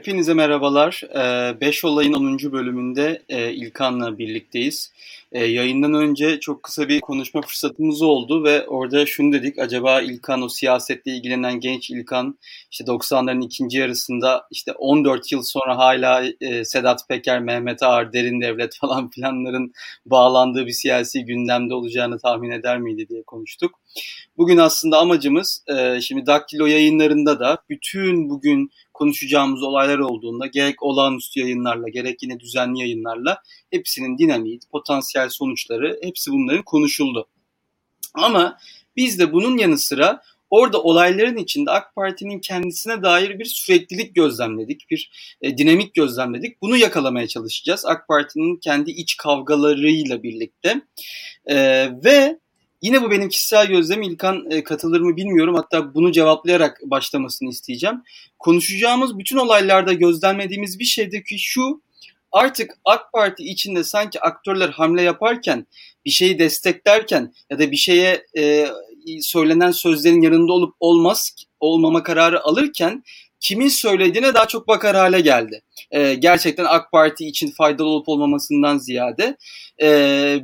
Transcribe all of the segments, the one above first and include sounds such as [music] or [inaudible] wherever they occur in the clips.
Hepinize merhabalar. 5 ee, olayın 10. bölümünde e, İlkan'la birlikteyiz. Ee, yayından önce çok kısa bir konuşma fırsatımız oldu ve orada şunu dedik. Acaba İlkan o siyasetle ilgilenen genç İlkan işte 90'ların ikinci yarısında işte 14 yıl sonra hala e, Sedat Peker, Mehmet Ağar, Derin Devlet [laughs] falan filanların bağlandığı bir siyasi gündemde olacağını tahmin eder miydi diye konuştuk. Bugün aslında amacımız e, şimdi Daktilo yayınlarında da bütün bugün konuşacağımız olaylar olduğunda gerek olağanüstü yayınlarla gerek yine düzenli yayınlarla hepsinin dinamiği, potansiyel sonuçları hepsi bunların konuşuldu. Ama biz de bunun yanı sıra orada olayların içinde AK Parti'nin kendisine dair bir süreklilik gözlemledik, bir e, dinamik gözlemledik. Bunu yakalamaya çalışacağız AK Parti'nin kendi iç kavgalarıyla birlikte. E, ve Yine bu benim kişisel gözlemim. İlkan e, katılır mı bilmiyorum. Hatta bunu cevaplayarak başlamasını isteyeceğim. Konuşacağımız bütün olaylarda gözlemlediğimiz bir şey de ki şu artık AK Parti içinde sanki aktörler hamle yaparken bir şeyi desteklerken ya da bir şeye e, söylenen sözlerin yanında olup olmaz olmama kararı alırken kimin söylediğine daha çok bakar hale geldi. E, gerçekten AK Parti için faydalı olup olmamasından ziyade e,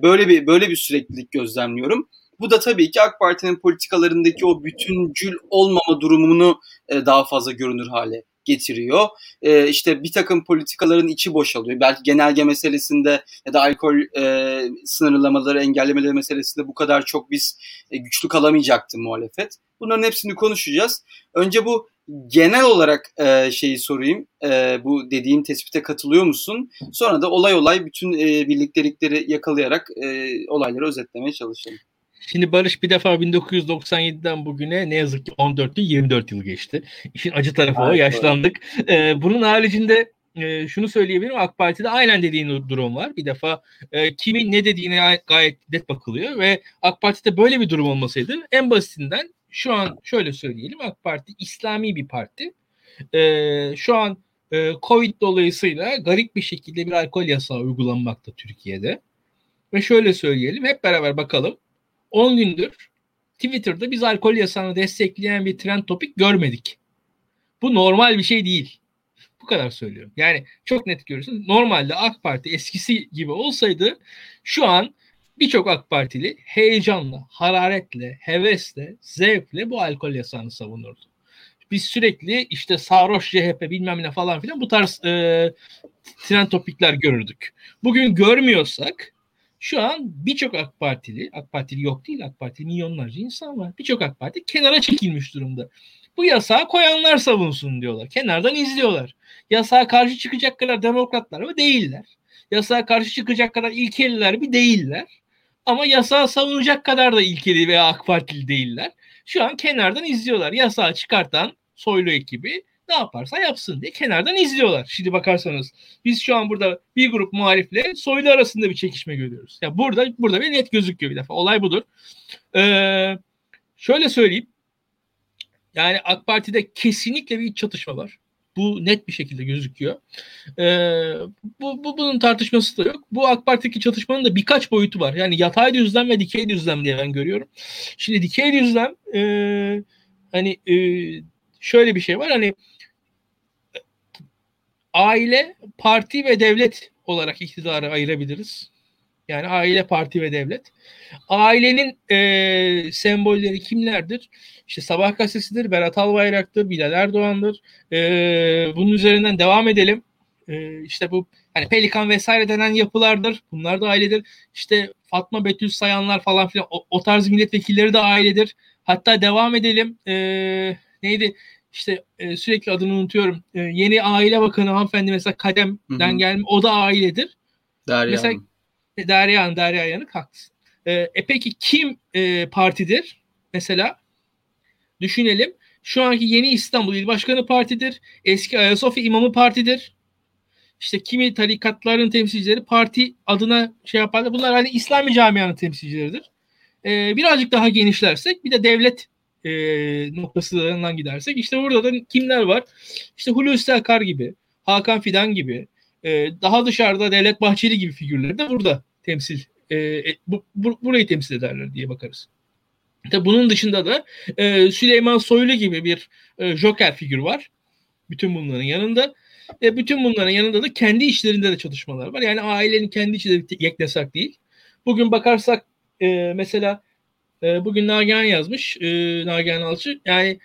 böyle bir böyle bir süreklilik gözlemliyorum. Bu da tabii ki AK Parti'nin politikalarındaki o bütüncül olmama durumunu e, daha fazla görünür hale getiriyor. E, işte bir takım politikaların içi boşalıyor. Belki genelge meselesinde ya da alkol e, sınırlamaları, engellemeleri meselesinde bu kadar çok biz e, güçlü kalamayacaktı muhalefet. Bunların hepsini konuşacağız. Önce bu genel olarak e, şeyi sorayım. E, bu dediğim tespite katılıyor musun? Sonra da olay olay bütün e, birliktelikleri yakalayarak e, olayları özetlemeye çalışalım. Şimdi Barış bir defa 1997'den bugüne ne yazık ki 14 yıl 24 yıl geçti. İşin acı tarafı o yaşlandık. Ee, bunun haricinde e, şunu söyleyebilirim AK Parti'de aynen dediğin durum var. Bir defa e, kimin ne dediğine gayet net bakılıyor ve AK Parti'de böyle bir durum olmasaydı en basitinden şu an şöyle söyleyelim AK Parti İslami bir parti. E, şu an e, Covid dolayısıyla garip bir şekilde bir alkol yasağı uygulanmakta Türkiye'de. Ve şöyle söyleyelim hep beraber bakalım 10 gündür Twitter'da biz alkol yasağını destekleyen bir trend topik görmedik. Bu normal bir şey değil. Bu kadar söylüyorum. Yani çok net görüyorsunuz. Normalde AK Parti eskisi gibi olsaydı şu an birçok AK Partili heyecanla, hararetle, hevesle, zevkle bu alkol yasağını savunurdu. Biz sürekli işte sarhoş CHP bilmem ne falan filan bu tarz e, trend topikler görürdük. Bugün görmüyorsak şu an birçok AK Partili, AK Partili yok değil AK Partili milyonlarca insan var. Birçok AK Parti kenara çekilmiş durumda. Bu yasağı koyanlar savunsun diyorlar. Kenardan izliyorlar. Yasağa karşı çıkacak kadar demokratlar mı? Değiller. Yasağa karşı çıkacak kadar ilkeliler mi? Değiller. Ama yasağı savunacak kadar da ilkeli veya AK Partili değiller. Şu an kenardan izliyorlar. Yasağı çıkartan soylu ekibi ne yaparsa yapsın diye kenardan izliyorlar. Şimdi bakarsanız biz şu an burada bir grup muhalifle soylu arasında bir çekişme görüyoruz. Ya yani burada burada bir net gözüküyor bir defa. Olay budur. Ee, şöyle söyleyeyim. Yani AK Parti'de kesinlikle bir çatışma var. Bu net bir şekilde gözüküyor. Ee, bu, bu bunun tartışması da yok. Bu AK Parti'deki çatışmanın da birkaç boyutu var. Yani yatay düzlem ve dikey düzlem diye ben görüyorum. Şimdi dikey düzlem e, hani e, şöyle bir şey var. Hani aile, parti ve devlet olarak iktidarı ayırabiliriz. Yani aile, parti ve devlet. Ailenin e, sembolleri kimlerdir? İşte Sabah gazetesidir, Berat Albayrak'tır, Bilal Erdoğan'dır. E, bunun üzerinden devam edelim. E, işte bu hani Pelikan vesaire denen yapılardır. Bunlar da ailedir. İşte Fatma Betül Sayanlar falan filan o, o tarz milletvekilleri de ailedir. Hatta devam edelim. E, neydi? İşte e, sürekli adını unutuyorum. E, yeni aile bakanı hanımefendi mesela Kadem'den gelme o da ailedir. Derya mesela Hanım. E, Derya Hanım, Derya Yanık haklısın. E, e peki kim e, partidir? Mesela düşünelim. Şu anki yeni İstanbul İl Başkanı partidir. Eski Ayasofya İmamı partidir. İşte kimi tarikatların temsilcileri parti adına şey yaparlar. Bunlar hani İslami camianın temsilcileridir. Ee, birazcık daha genişlersek bir de devlet e, noktasından gidersek işte burada da kimler var? İşte Hulusi Akar gibi, Hakan Fidan gibi, e, daha dışarıda Devlet Bahçeli gibi figürleri de burada temsil e, e, bu, bu, burayı temsil ederler diye bakarız. Tabi bunun dışında da e, Süleyman Soylu gibi bir e, Joker figür var. Bütün bunların yanında. Ve bütün bunların yanında da kendi işlerinde de çalışmalar var. Yani ailenin kendi içinde yeknesak değil. Bugün bakarsak e, mesela e, bugün Nagihan yazmış. E, Nagihan Alçı. Yani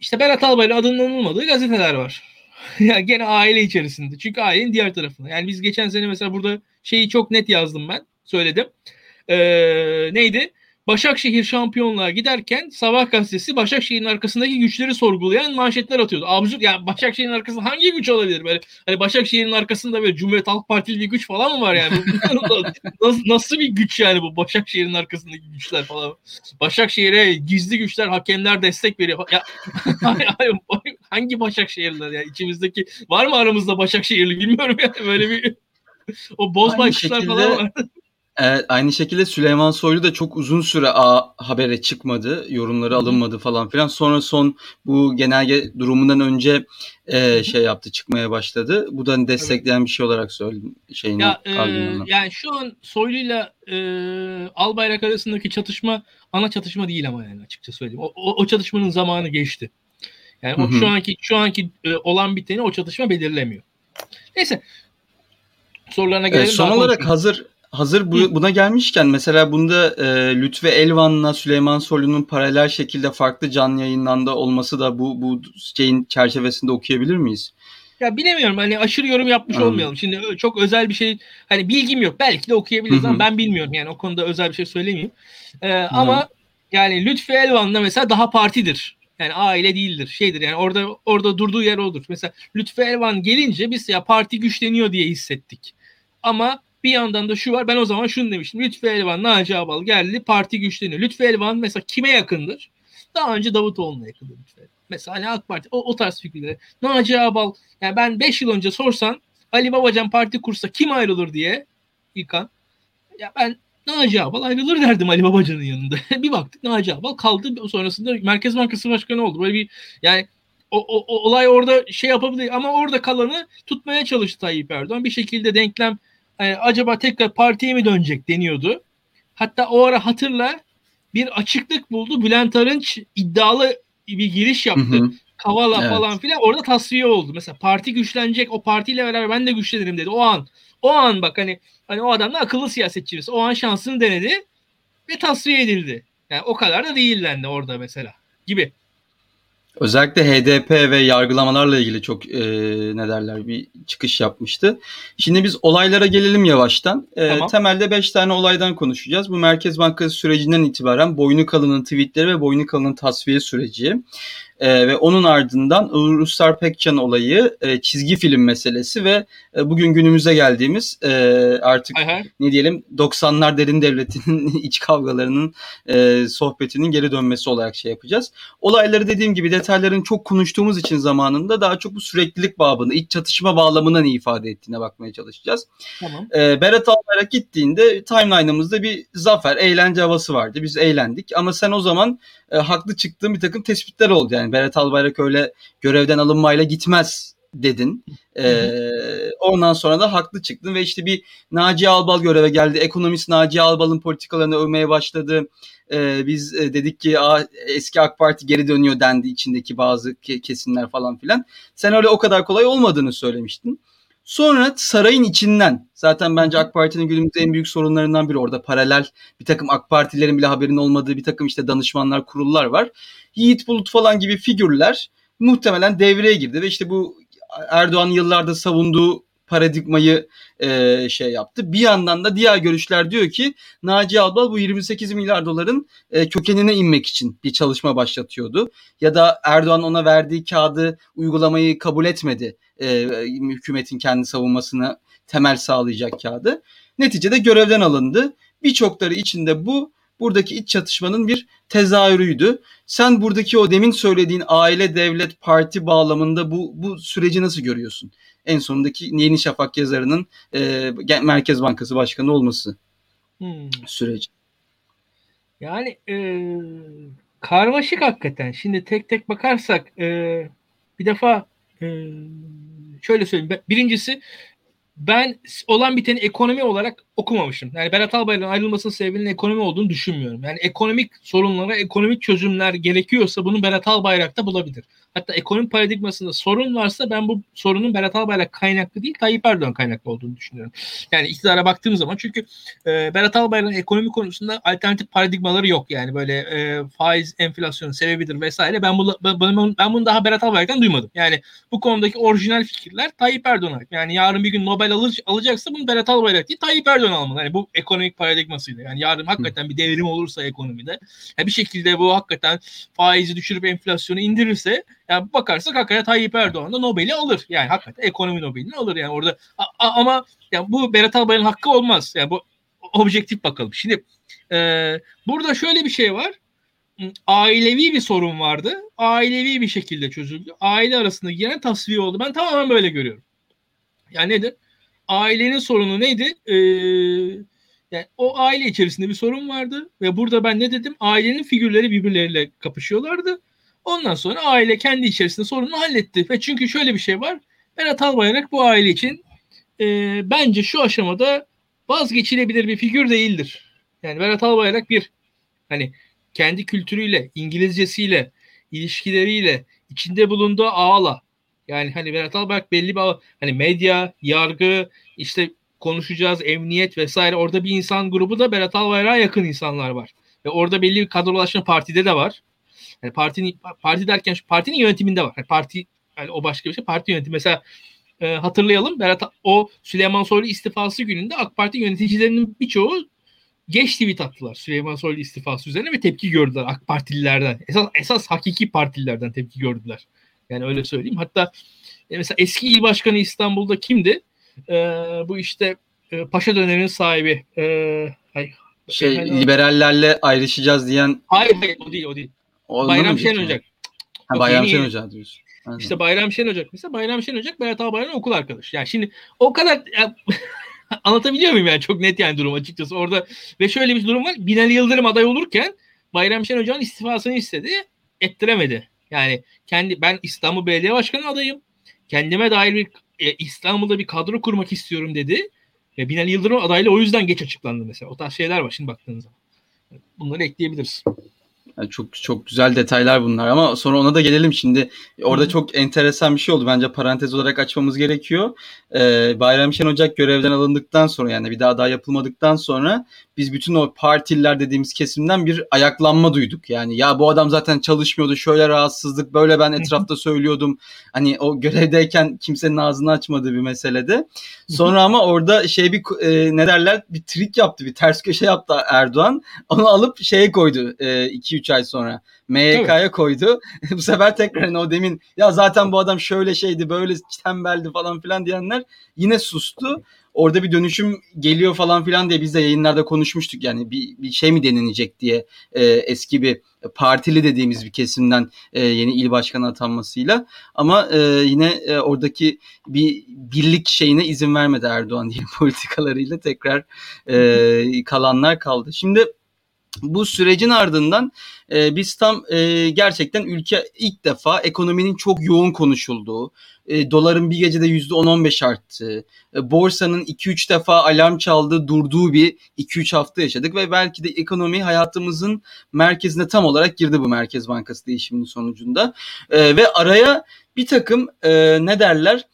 işte Berat Albayrak adının anılmadığı gazeteler var. [laughs] ya gene aile içerisinde. Çünkü ailenin diğer tarafında. Yani biz geçen sene mesela burada şeyi çok net yazdım ben. Söyledim. E, neydi? Başakşehir şampiyonluğa giderken Sabah gazetesi Başakşehir'in arkasındaki güçleri sorgulayan manşetler atıyordu. Absürt yani Başakşehir'in arkasında hangi güç olabilir böyle? Hani Başakşehir'in arkasında böyle Cumhuriyet Halk Partili bir güç falan mı var yani? [laughs] nasıl, nasıl bir güç yani bu Başakşehir'in arkasındaki güçler falan? Başakşehir'e gizli güçler, hakemler destek veriyor. Ya, [laughs] hangi Başakşehirler ya? içimizdeki var mı aramızda Başakşehirli bilmiyorum yani böyle bir [laughs] o bozma güçler falan var. Evet, aynı şekilde Süleyman Soylu da çok uzun süre A habere çıkmadı, yorumları alınmadı falan filan. Sonra son bu genelge durumundan önce e, şey yaptı, çıkmaya başladı. Bu da destekleyen evet. bir şey olarak söyledim şeyini. Ya, e, yani şu an Soylu'yla e, Albayrak arasındaki çatışma ana çatışma değil ama yani açıkça söyleyeyim. O, o, o çatışmanın zamanı geçti. Yani o, şu anki şu anki e, olan biteni o çatışma belirlemiyor. Neyse. Sorularına gelelim. E, son olarak konuşalım. hazır Hazır bu, buna gelmişken mesela bunda e, Lütfü Elvan'la Süleyman Soylu'nun paralel şekilde farklı canlı yayınlanda olması da bu bu şeyin çerçevesinde okuyabilir miyiz? Ya bilemiyorum hani aşırı yorum yapmış hmm. olmayalım. Şimdi çok özel bir şey hani bilgim yok. Belki de okuyabiliriz ama ben bilmiyorum yani o konuda özel bir şey söylemeyeyim. Ee, hmm. Ama yani Lütfü Elvan'la mesela daha partidir. Yani aile değildir. Şeydir yani orada orada durduğu yer odur. Mesela Lütfü Elvan gelince biz ya parti güçleniyor diye hissettik. Ama bir yandan da şu var. Ben o zaman şunu demiştim. Lütfü Elvan, Naci Abal geldi. Parti güçleniyor. Lütfü Elvan mesela kime yakındır? Daha önce Davutoğlu'na yakındır Lütfü Elvan. Mesela hani AK Parti o, o tarz fikirleri. Naci Abal yani ben 5 yıl önce sorsan Ali Babacan parti kursa kim ayrılır diye İlkan. Ya ben Naci Abal ayrılır derdim Ali Babacan'ın yanında. [laughs] bir baktık Naci Abal kaldı. Sonrasında Merkez Bankası Başkanı oldu. Böyle bir yani o, o, o olay orada şey yapabilir ama orada kalanı tutmaya çalıştı Tayyip Erdoğan. Bir şekilde denklem e, acaba tekrar partiye mi dönecek deniyordu. Hatta o ara hatırla bir açıklık buldu. Bülent Arınç iddialı bir giriş yaptı. Hı hı. Kavala evet. falan filan orada tasfiye oldu. Mesela parti güçlenecek o partiyle beraber ben de güçlenirim dedi. O an o an bak hani hani o adam da akıllı siyasetçi. O an şansını denedi ve tasfiye edildi. Yani o kadar da değillendi orada mesela gibi. Özellikle HDP ve yargılamalarla ilgili çok e, ne derler bir çıkış yapmıştı. Şimdi biz olaylara gelelim yavaştan. E, tamam. Temelde 5 tane olaydan konuşacağız. Bu Merkez Bankası sürecinden itibaren boynu kalının tweetleri ve boynu kalının tasfiye süreci. E, ve onun ardından Ruslar Pekcan olayı, e, çizgi film meselesi ve e, bugün günümüze geldiğimiz e, artık Aha. ne diyelim 90'lar derin devletinin [laughs] iç kavgalarının e, sohbetinin geri dönmesi olarak şey yapacağız. Olayları dediğim gibi detayların çok konuştuğumuz için zamanında daha çok bu süreklilik babını, iç çatışma bağlamına ne ifade ettiğine bakmaya çalışacağız. Tamam. E, Berat Albayrak gittiğinde timeline'ımızda bir zafer, eğlence havası vardı. Biz eğlendik ama sen o zaman e, haklı çıktığın bir takım tespitler oldu. Yani Berat Albayrak öyle görevden alınmayla gitmez dedin. Ee, ondan sonra da haklı çıktın ve işte bir Naci Albal göreve geldi. Ekonomist Naci Albal'ın politikalarını övmeye başladı. Ee, biz e, dedik ki Aa, eski AK Parti geri dönüyor dendi içindeki bazı kesimler falan filan. Sen öyle o kadar kolay olmadığını söylemiştin. Sonra sarayın içinden zaten bence AK Parti'nin günümüzde en büyük sorunlarından biri orada paralel bir takım AK Partilerin bile haberinin olmadığı bir takım işte danışmanlar kurullar var. Yiğit Bulut falan gibi figürler muhtemelen devreye girdi ve işte bu Erdoğan yıllarda savunduğu paradigmayı e, şey yaptı. Bir yandan da diğer görüşler diyor ki Naci Albal bu 28 milyar doların e, kökenine inmek için bir çalışma başlatıyordu. Ya da Erdoğan ona verdiği kağıdı uygulamayı kabul etmedi. E, hükümetin kendi savunmasına temel sağlayacak kağıdı. Neticede görevden alındı. Birçokları içinde bu buradaki iç çatışmanın bir tezahürüydü. Sen buradaki o demin söylediğin aile, devlet, parti bağlamında bu, bu süreci nasıl görüyorsun? En sonundaki Yeni Şafak yazarının e, Merkez Bankası Başkanı olması hmm. süreci. Yani e, karmaşık hakikaten. Şimdi tek tek bakarsak e, bir defa e, şöyle söyleyeyim. Birincisi ben olan biteni ekonomi olarak okumamışım. Yani Berat Albayrak'ın ayrılmasının sebebinin ekonomi olduğunu düşünmüyorum. Yani ekonomik sorunlara ekonomik çözümler gerekiyorsa bunu Berat Albayrak da bulabilir. Hatta ekonomi paradigmasında sorun varsa ben bu sorunun Berat Albayrak kaynaklı değil Tayyip Erdoğan kaynaklı olduğunu düşünüyorum. Yani iktidara baktığım zaman çünkü e, Berat Albayrak'ın ekonomi konusunda alternatif paradigmaları yok. Yani böyle e, faiz enflasyonun sebebidir vesaire. Ben bunu, ben, ben bunu daha Berat Albayrak'tan duymadım. Yani bu konudaki orijinal fikirler Tayyip Erdoğan'a. Yani yarın bir gün Nobel alır, alacaksa bunu Berat Albayrak değil Tayyip Erdoğan almalı. Yani bu ekonomik paradigmasıyla. Yani yarın hakikaten bir devrim olursa ekonomide yani bir şekilde bu hakikaten faizi düşürüp enflasyonu indirirse yani bakarsak hakikaten Tayyip Erdoğan da Nobel'i alır. Yani hakikaten ekonomi Nobel'ini alır yani orada. A, a, ama yani bu Berat Albayrak'ın hakkı olmaz. Yani bu objektif bakalım. Şimdi e, burada şöyle bir şey var. Ailevi bir sorun vardı. Ailevi bir şekilde çözüldü. Aile arasında giren tasfiye oldu. Ben tamamen böyle görüyorum. Yani nedir? Ailenin sorunu neydi? Ee, yani o aile içerisinde bir sorun vardı ve burada ben ne dedim? Ailenin figürleri birbirleriyle kapışıyorlardı. Ondan sonra aile kendi içerisinde sorunu halletti. Ve çünkü şöyle bir şey var. Berat Albayrak bu aile için e, bence şu aşamada vazgeçilebilir bir figür değildir. Yani Berat Albayrak bir hani kendi kültürüyle, İngilizcesiyle, ilişkileriyle, içinde bulunduğu ağla yani hani Berat Albayrak belli bir hani medya, yargı, işte konuşacağız, emniyet vesaire orada bir insan grubu da Berat Albayrak'a yakın insanlar var. Ve orada belli bir kadrolaşma partide de var. Yani partinin parti derken partinin yönetiminde var. Yani parti yani o başka bir şey. Parti yönetimi mesela e, hatırlayalım. Berat o Süleyman Soylu istifası gününde AK Parti yöneticilerinin birçoğu geç tweet attılar Süleyman Soylu istifası üzerine ve tepki gördüler AK Partililerden. Esas esas hakiki partililerden tepki gördüler. Yani öyle söyleyeyim. Hatta e, mesela eski il başkanı İstanbul'da kimdi? E, bu işte e, Paşa döneminin sahibi. E, hay, şey hay, liberallerle ayrışacağız diyen. Hayır hayır o değil o değil. O Bayram Şen Ocak. Ha, Bayram Şen Ocak diyorsun. Aynen. İşte Bayram Şen Ocak mesela Bayram Şen Ocak Berat Albayrak'ın okul arkadaşı. Yani şimdi o kadar ya, [laughs] anlatabiliyor muyum yani çok net yani durum açıkçası orada ve şöyle bir durum var. Binali Yıldırım aday olurken Bayram Şen Ocak'ın istifasını istedi ettiremedi. Yani kendi ben İstanbul Belediye Başkanı adayım. Kendime dair bir e, İstanbul'da bir kadro kurmak istiyorum dedi. Ve Binali Yıldırım adaylı o yüzden geç açıklandı mesela. O tarz şeyler var şimdi baktığınız zaman. Bunları ekleyebiliriz. Yani çok çok güzel detaylar bunlar ama sonra ona da gelelim şimdi. Orada çok enteresan bir şey oldu. Bence parantez olarak açmamız gerekiyor. Ee, Bayram Şen Ocak görevden alındıktan sonra yani bir daha daha yapılmadıktan sonra biz bütün o partililer dediğimiz kesimden bir ayaklanma duyduk. Yani ya bu adam zaten çalışmıyordu. Şöyle rahatsızlık böyle ben etrafta söylüyordum. Hani o görevdeyken kimsenin ağzını açmadığı bir meselede. Sonra ama orada şey bir e, ne derler bir trik yaptı. Bir ters köşe yaptı Erdoğan. Onu alıp şeye koydu 2-3 e, ay sonra. MYK'ya koydu. [laughs] bu sefer tekrar hani o demin ya zaten bu adam şöyle şeydi böyle tembeldi falan filan diyenler yine sustu orada bir dönüşüm geliyor falan filan diye biz de yayınlarda konuşmuştuk yani bir, bir şey mi denenecek diye e, eski bir partili dediğimiz bir kesimden e, yeni il başkanı atanmasıyla ama e, yine e, oradaki bir birlik şeyine izin vermedi Erdoğan diye [laughs] politikalarıyla tekrar e, kalanlar kaldı. Şimdi bu sürecin ardından e, biz tam e, gerçekten ülke ilk defa ekonominin çok yoğun konuşulduğu, e, doların bir gecede %10-15 arttığı, e, borsanın 2-3 defa alarm çaldığı, durduğu bir 2-3 hafta yaşadık ve belki de ekonomi hayatımızın merkezine tam olarak girdi bu Merkez Bankası değişiminin sonucunda. E, ve araya bir takım e, ne derler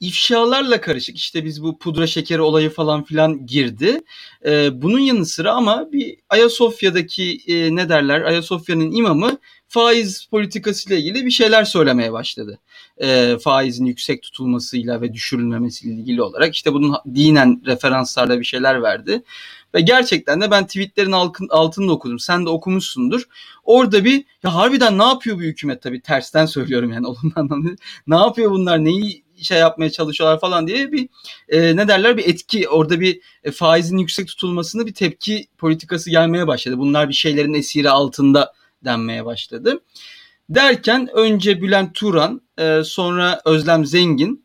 ifşalarla karışık işte biz bu pudra şekeri olayı falan filan girdi. E, bunun yanı sıra ama bir Ayasofya'daki e, ne derler Ayasofya'nın imamı faiz politikası ile ilgili bir şeyler söylemeye başladı. E, faizin yüksek tutulmasıyla ve düşürülmemesiyle ilgili olarak işte bunun dinen referanslarla bir şeyler verdi. Ve gerçekten de ben tweetlerin altın, altını okudum. Sen de okumuşsundur. Orada bir ya harbiden ne yapıyor bu hükümet tabii tersten [laughs] söylüyorum yani olumdan ne yapıyor bunlar neyi şey yapmaya çalışıyorlar falan diye bir e, ne derler bir etki orada bir e, faizin yüksek tutulmasını bir tepki politikası gelmeye başladı. Bunlar bir şeylerin esiri altında denmeye başladı. Derken önce Bülent Turan e, sonra Özlem Zengin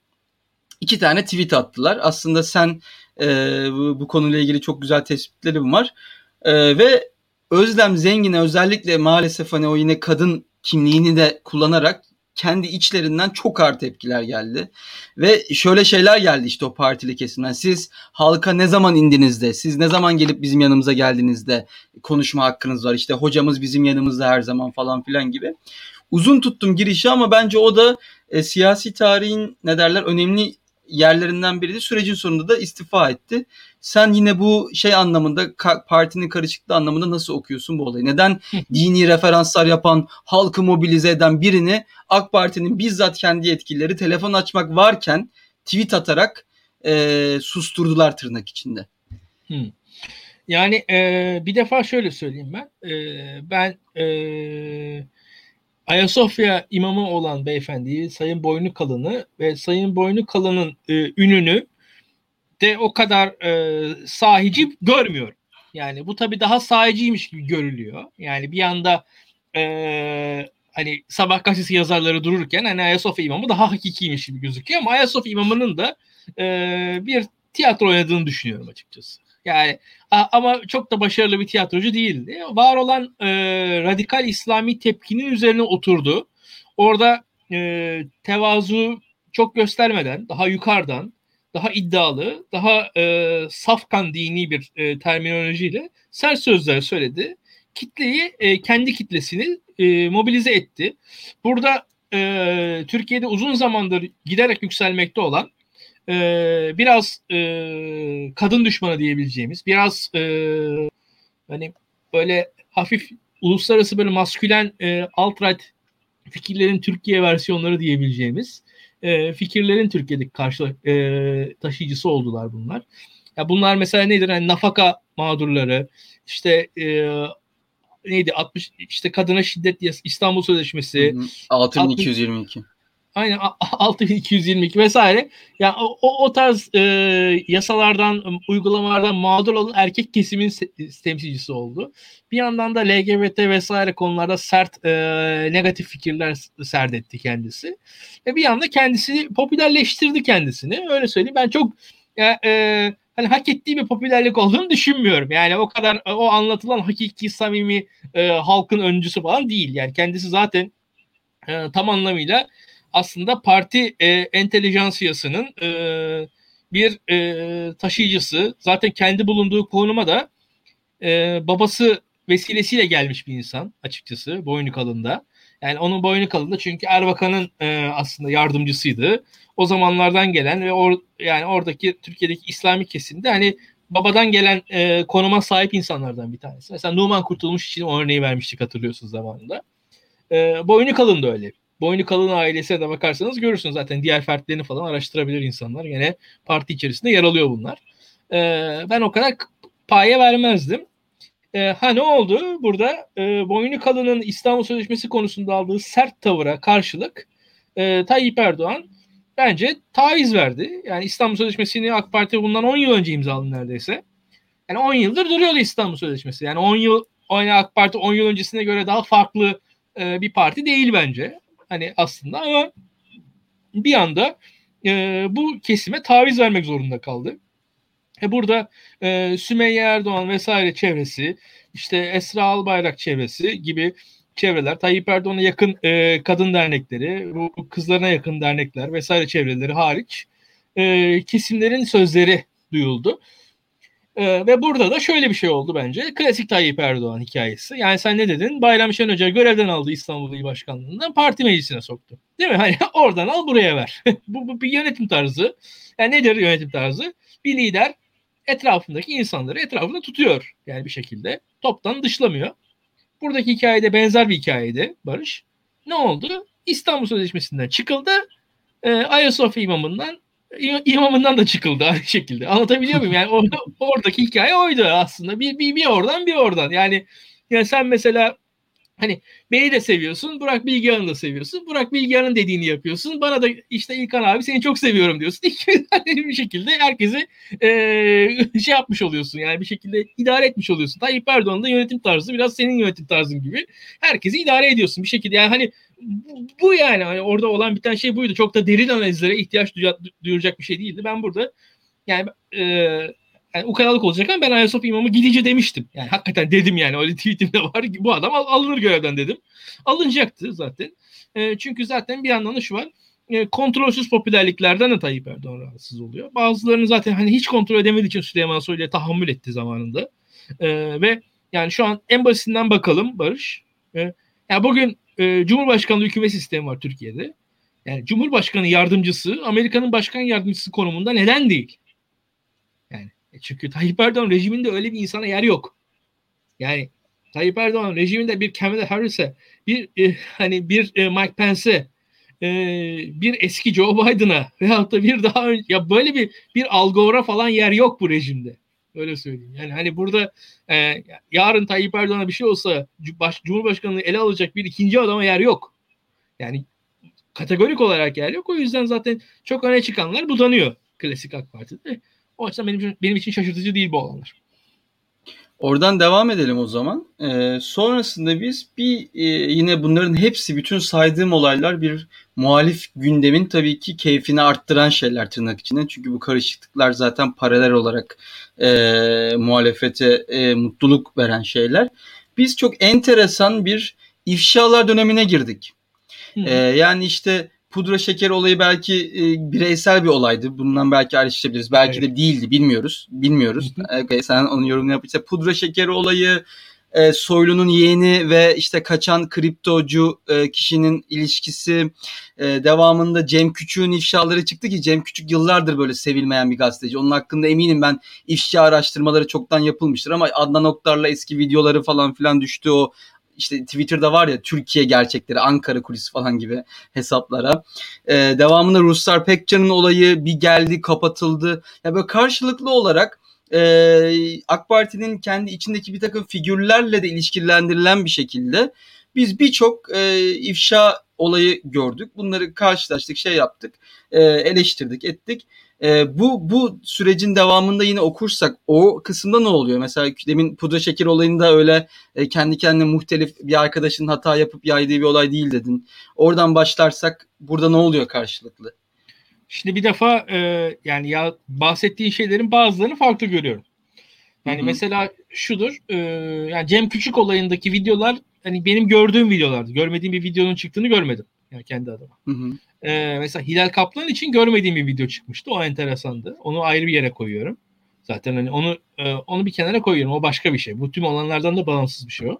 iki tane tweet attılar. Aslında sen e, bu, bu konuyla ilgili çok güzel tespitlerim var. E, ve Özlem Zengin'e özellikle maalesef hani o yine kadın kimliğini de kullanarak kendi içlerinden çok ağır tepkiler geldi. Ve şöyle şeyler geldi işte o partili kesimden. Siz halka ne zaman indinizde, siz ne zaman gelip bizim yanımıza geldiğinizde konuşma hakkınız var. İşte hocamız bizim yanımızda her zaman falan filan gibi. Uzun tuttum girişi ama bence o da e, siyasi tarihin ne derler önemli yerlerinden biriydi. Sürecin sonunda da istifa etti. Sen yine bu şey anlamında partinin karışıklığı anlamında nasıl okuyorsun bu olayı? Neden dini referanslar yapan, halkı mobilize eden birini AK Parti'nin bizzat kendi yetkilileri telefon açmak varken tweet atarak e, susturdular tırnak içinde? Hmm. Yani e, bir defa şöyle söyleyeyim ben. E, ben e, Ayasofya imamı olan beyefendiyi Sayın Boynu Kalın'ı ve Sayın Boynu Kalın'ın e, ününü de o kadar e, sahici görmüyorum. Yani bu tabii daha sahiciymiş gibi görülüyor. Yani bir anda e, hani sabah gazetesi yazarları dururken hani Ayasofya imamı daha hakikiymiş gibi gözüküyor ama Ayasofya imamının da e, bir tiyatro oynadığını düşünüyorum açıkçası. Yani ama çok da başarılı bir tiyatrocu değildi. Var olan e, radikal İslami tepkinin üzerine oturdu. Orada e, tevazu çok göstermeden, daha yukarıdan, daha iddialı, daha e, safkan dini bir e, terminolojiyle sert sözler söyledi. Kitleyi, e, kendi kitlesini e, mobilize etti. Burada e, Türkiye'de uzun zamandır giderek yükselmekte olan e, biraz e, kadın düşmanı diyebileceğimiz, biraz e, hani böyle hafif uluslararası böyle maskülen e, alt-right fikirlerin Türkiye versiyonları diyebileceğimiz e, fikirlerin Türkiye'deki karşı e, taşıyıcısı oldular bunlar. Ya bunlar mesela nedir? Yani nafaka mağdurları, işte e, neydi 60 işte kadına şiddet İstanbul Sözleşmesi 6222 Aynen 6222 vesaire. Yani o, o tarz e, yasalardan, uygulamalardan mağdur olan erkek kesimin temsilcisi oldu. Bir yandan da LGBT vesaire konularda sert e, negatif fikirler serdetti kendisi. Ve bir yanda kendisini popülerleştirdi kendisini. Öyle söyleyeyim. Ben çok ya, e, hani hak ettiği bir popülerlik olduğunu düşünmüyorum. Yani o kadar o anlatılan hakiki samimi e, halkın öncüsü falan değil. Yani kendisi zaten e, tam anlamıyla aslında parti e, entelijansiyasının e, bir e, taşıyıcısı. Zaten kendi bulunduğu konuma da e, babası vesilesiyle gelmiş bir insan açıkçası boynu kalında. Yani onun boynu kalında çünkü Erbakan'ın e, aslında yardımcısıydı. O zamanlardan gelen ve or, yani oradaki Türkiye'deki İslami kesimde hani babadan gelen e, konuma sahip insanlardan bir tanesi. Mesela Numan Kurtulmuş için o örneği vermiştik hatırlıyorsunuz zamanında. E, boynu kalın da öyle boynu kalın ailesine de bakarsanız görürsünüz zaten diğer fertlerini falan araştırabilir insanlar. Yine parti içerisinde yer alıyor bunlar. Ee, ben o kadar paye vermezdim. Ee, ha ne oldu? Burada e, boynu kalının İstanbul Sözleşmesi konusunda aldığı sert tavıra karşılık e, Tayyip Erdoğan bence taviz verdi. Yani İstanbul Sözleşmesi'ni AK Parti bundan 10 yıl önce imzaladı neredeyse. Yani 10 yıldır duruyordu İstanbul Sözleşmesi. Yani 10 yıl AK Parti 10 yıl öncesine göre daha farklı e, bir parti değil bence. Hani aslında ama bir anda e, bu kesime taviz vermek zorunda kaldı. E burada e, Sümeyye Erdoğan vesaire çevresi, işte Esra Albayrak çevresi gibi çevreler, Tayyip Erdoğan'a yakın e, kadın dernekleri, bu kızlarına yakın dernekler vesaire çevreleri hariç e, kesimlerin sözleri duyuldu. Ee, ve burada da şöyle bir şey oldu bence. Klasik Tayyip Erdoğan hikayesi. Yani sen ne dedin? Bayram Şenhoca görevden aldı İstanbul İl Başkanlığı'ndan parti meclisine soktu. Değil mi? Hani [laughs] oradan al buraya ver. [laughs] bu, bu bir yönetim tarzı. Yani nedir yönetim tarzı? Bir lider etrafındaki insanları etrafında tutuyor. Yani bir şekilde. Toptan dışlamıyor. Buradaki hikayede benzer bir hikayeydi Barış. Ne oldu? İstanbul Sözleşmesi'nden çıkıldı. E, Ayasofya imamından imamından da çıkıldı aynı şekilde. Anlatabiliyor muyum? Yani or, [laughs] oradaki hikaye oydu aslında. Bir, bir, bir oradan bir oradan. Yani, yani sen mesela hani beni de seviyorsun. Burak Bilgehan'ı da seviyorsun. Burak Bilgehan'ın dediğini yapıyorsun. Bana da işte İlkan abi seni çok seviyorum diyorsun. [laughs] Bir şekilde herkesi e, şey yapmış oluyorsun. Yani bir şekilde idare etmiş oluyorsun. Tayyip Erdoğan'ın da yönetim tarzı biraz senin yönetim tarzın gibi. Herkesi idare ediyorsun bir şekilde. Yani hani bu yani hani orada olan biten şey buydu. Çok da derin analizlere ihtiyaç duyacak bir şey değildi. Ben burada yani e, yani ukalalık olacak ama ben Ayasofya imamı gidici demiştim. Yani hakikaten dedim yani öyle tweetimde var. Bu adam al, alınır görevden dedim. Alınacaktı zaten. E, çünkü zaten bir yandan da şu var. E, kontrolsüz popülerliklerden de Tayyip Erdoğan rahatsız oluyor. Bazılarını zaten hani hiç kontrol edemediği için Süleyman Soylu'ya tahammül etti zamanında. E, ve yani şu an en basitinden bakalım Barış. E, yani bugün e, Cumhurbaşkanlığı hükümet sistemi var Türkiye'de. Yani Cumhurbaşkanı yardımcısı Amerika'nın başkan yardımcısı konumunda neden değil? Yani e çünkü Tayyip Erdoğan rejiminde öyle bir insana yer yok. Yani Tayyip Erdoğan rejiminde bir Kamala Harris'e, bir e, [laughs] hani bir e, Mike Pence'e, e, bir eski Joe Biden'a veyahut da bir daha önce ya böyle bir bir Al Gore'a falan yer yok bu rejimde. Öyle söyleyeyim. Yani hani burada e, yarın Tayyip Erdoğan'a bir şey olsa baş, Cumhurbaşkanlığı ele alacak bir ikinci adama yer yok. Yani kategorik olarak yer yok. O yüzden zaten çok öne çıkanlar budanıyor klasik AK Parti'de. O yüzden benim, benim için şaşırtıcı değil bu olanlar. Oradan devam edelim o zaman. Ee, sonrasında biz bir e, yine bunların hepsi bütün saydığım olaylar bir muhalif gündemin tabii ki keyfini arttıran şeyler tırnak içinde. Çünkü bu karışıklıklar zaten paralel olarak e, muhalefete e, mutluluk veren şeyler. Biz çok enteresan bir ifşalar dönemine girdik. Ee, yani işte pudra şeker olayı belki e, bireysel bir olaydı. Bundan belki ayrışabiliriz. Belki evet. de değildi. Bilmiyoruz. Bilmiyoruz. okay, sen onun yorumunu yap. İşte pudra şekeri olayı, e, Soylu'nun yeğeni ve işte kaçan kriptocu e, kişinin ilişkisi e, devamında Cem Küçük'ün ifşaları çıktı ki Cem Küçük yıllardır böyle sevilmeyen bir gazeteci. Onun hakkında eminim ben ifşa araştırmaları çoktan yapılmıştır ama Adnan Oktar'la eski videoları falan filan düştü o işte Twitter'da var ya Türkiye gerçekleri, Ankara kulisi falan gibi hesaplara. Ee, devamında Ruslar Pekcan'ın olayı bir geldi kapatıldı. Ya böyle karşılıklı olarak e, AK Parti'nin kendi içindeki bir takım figürlerle de ilişkilendirilen bir şekilde biz birçok e, ifşa olayı gördük. Bunları karşılaştık, şey yaptık, e, eleştirdik, ettik. E, bu bu sürecin devamında yine okursak o kısımda ne oluyor? Mesela demin pudra şeker olayında öyle e, kendi kendine muhtelif bir arkadaşın hata yapıp yaydığı bir olay değil dedin. Oradan başlarsak burada ne oluyor karşılıklı? Şimdi bir defa e, yani ya bahsettiğin şeylerin bazılarını farklı görüyorum. Yani Hı-hı. mesela şudur. E, yani Cem Küçük olayındaki videolar hani benim gördüğüm videolardı. Görmediğim bir videonun çıktığını görmedim. Yani kendi adıma. Hı hı. Ee, mesela Hilal Kaplan için görmediğim bir video çıkmıştı. O enteresandı. Onu ayrı bir yere koyuyorum. Zaten hani onu e, onu bir kenara koyuyorum. O başka bir şey. Bu tüm olanlardan da bağımsız bir şey o.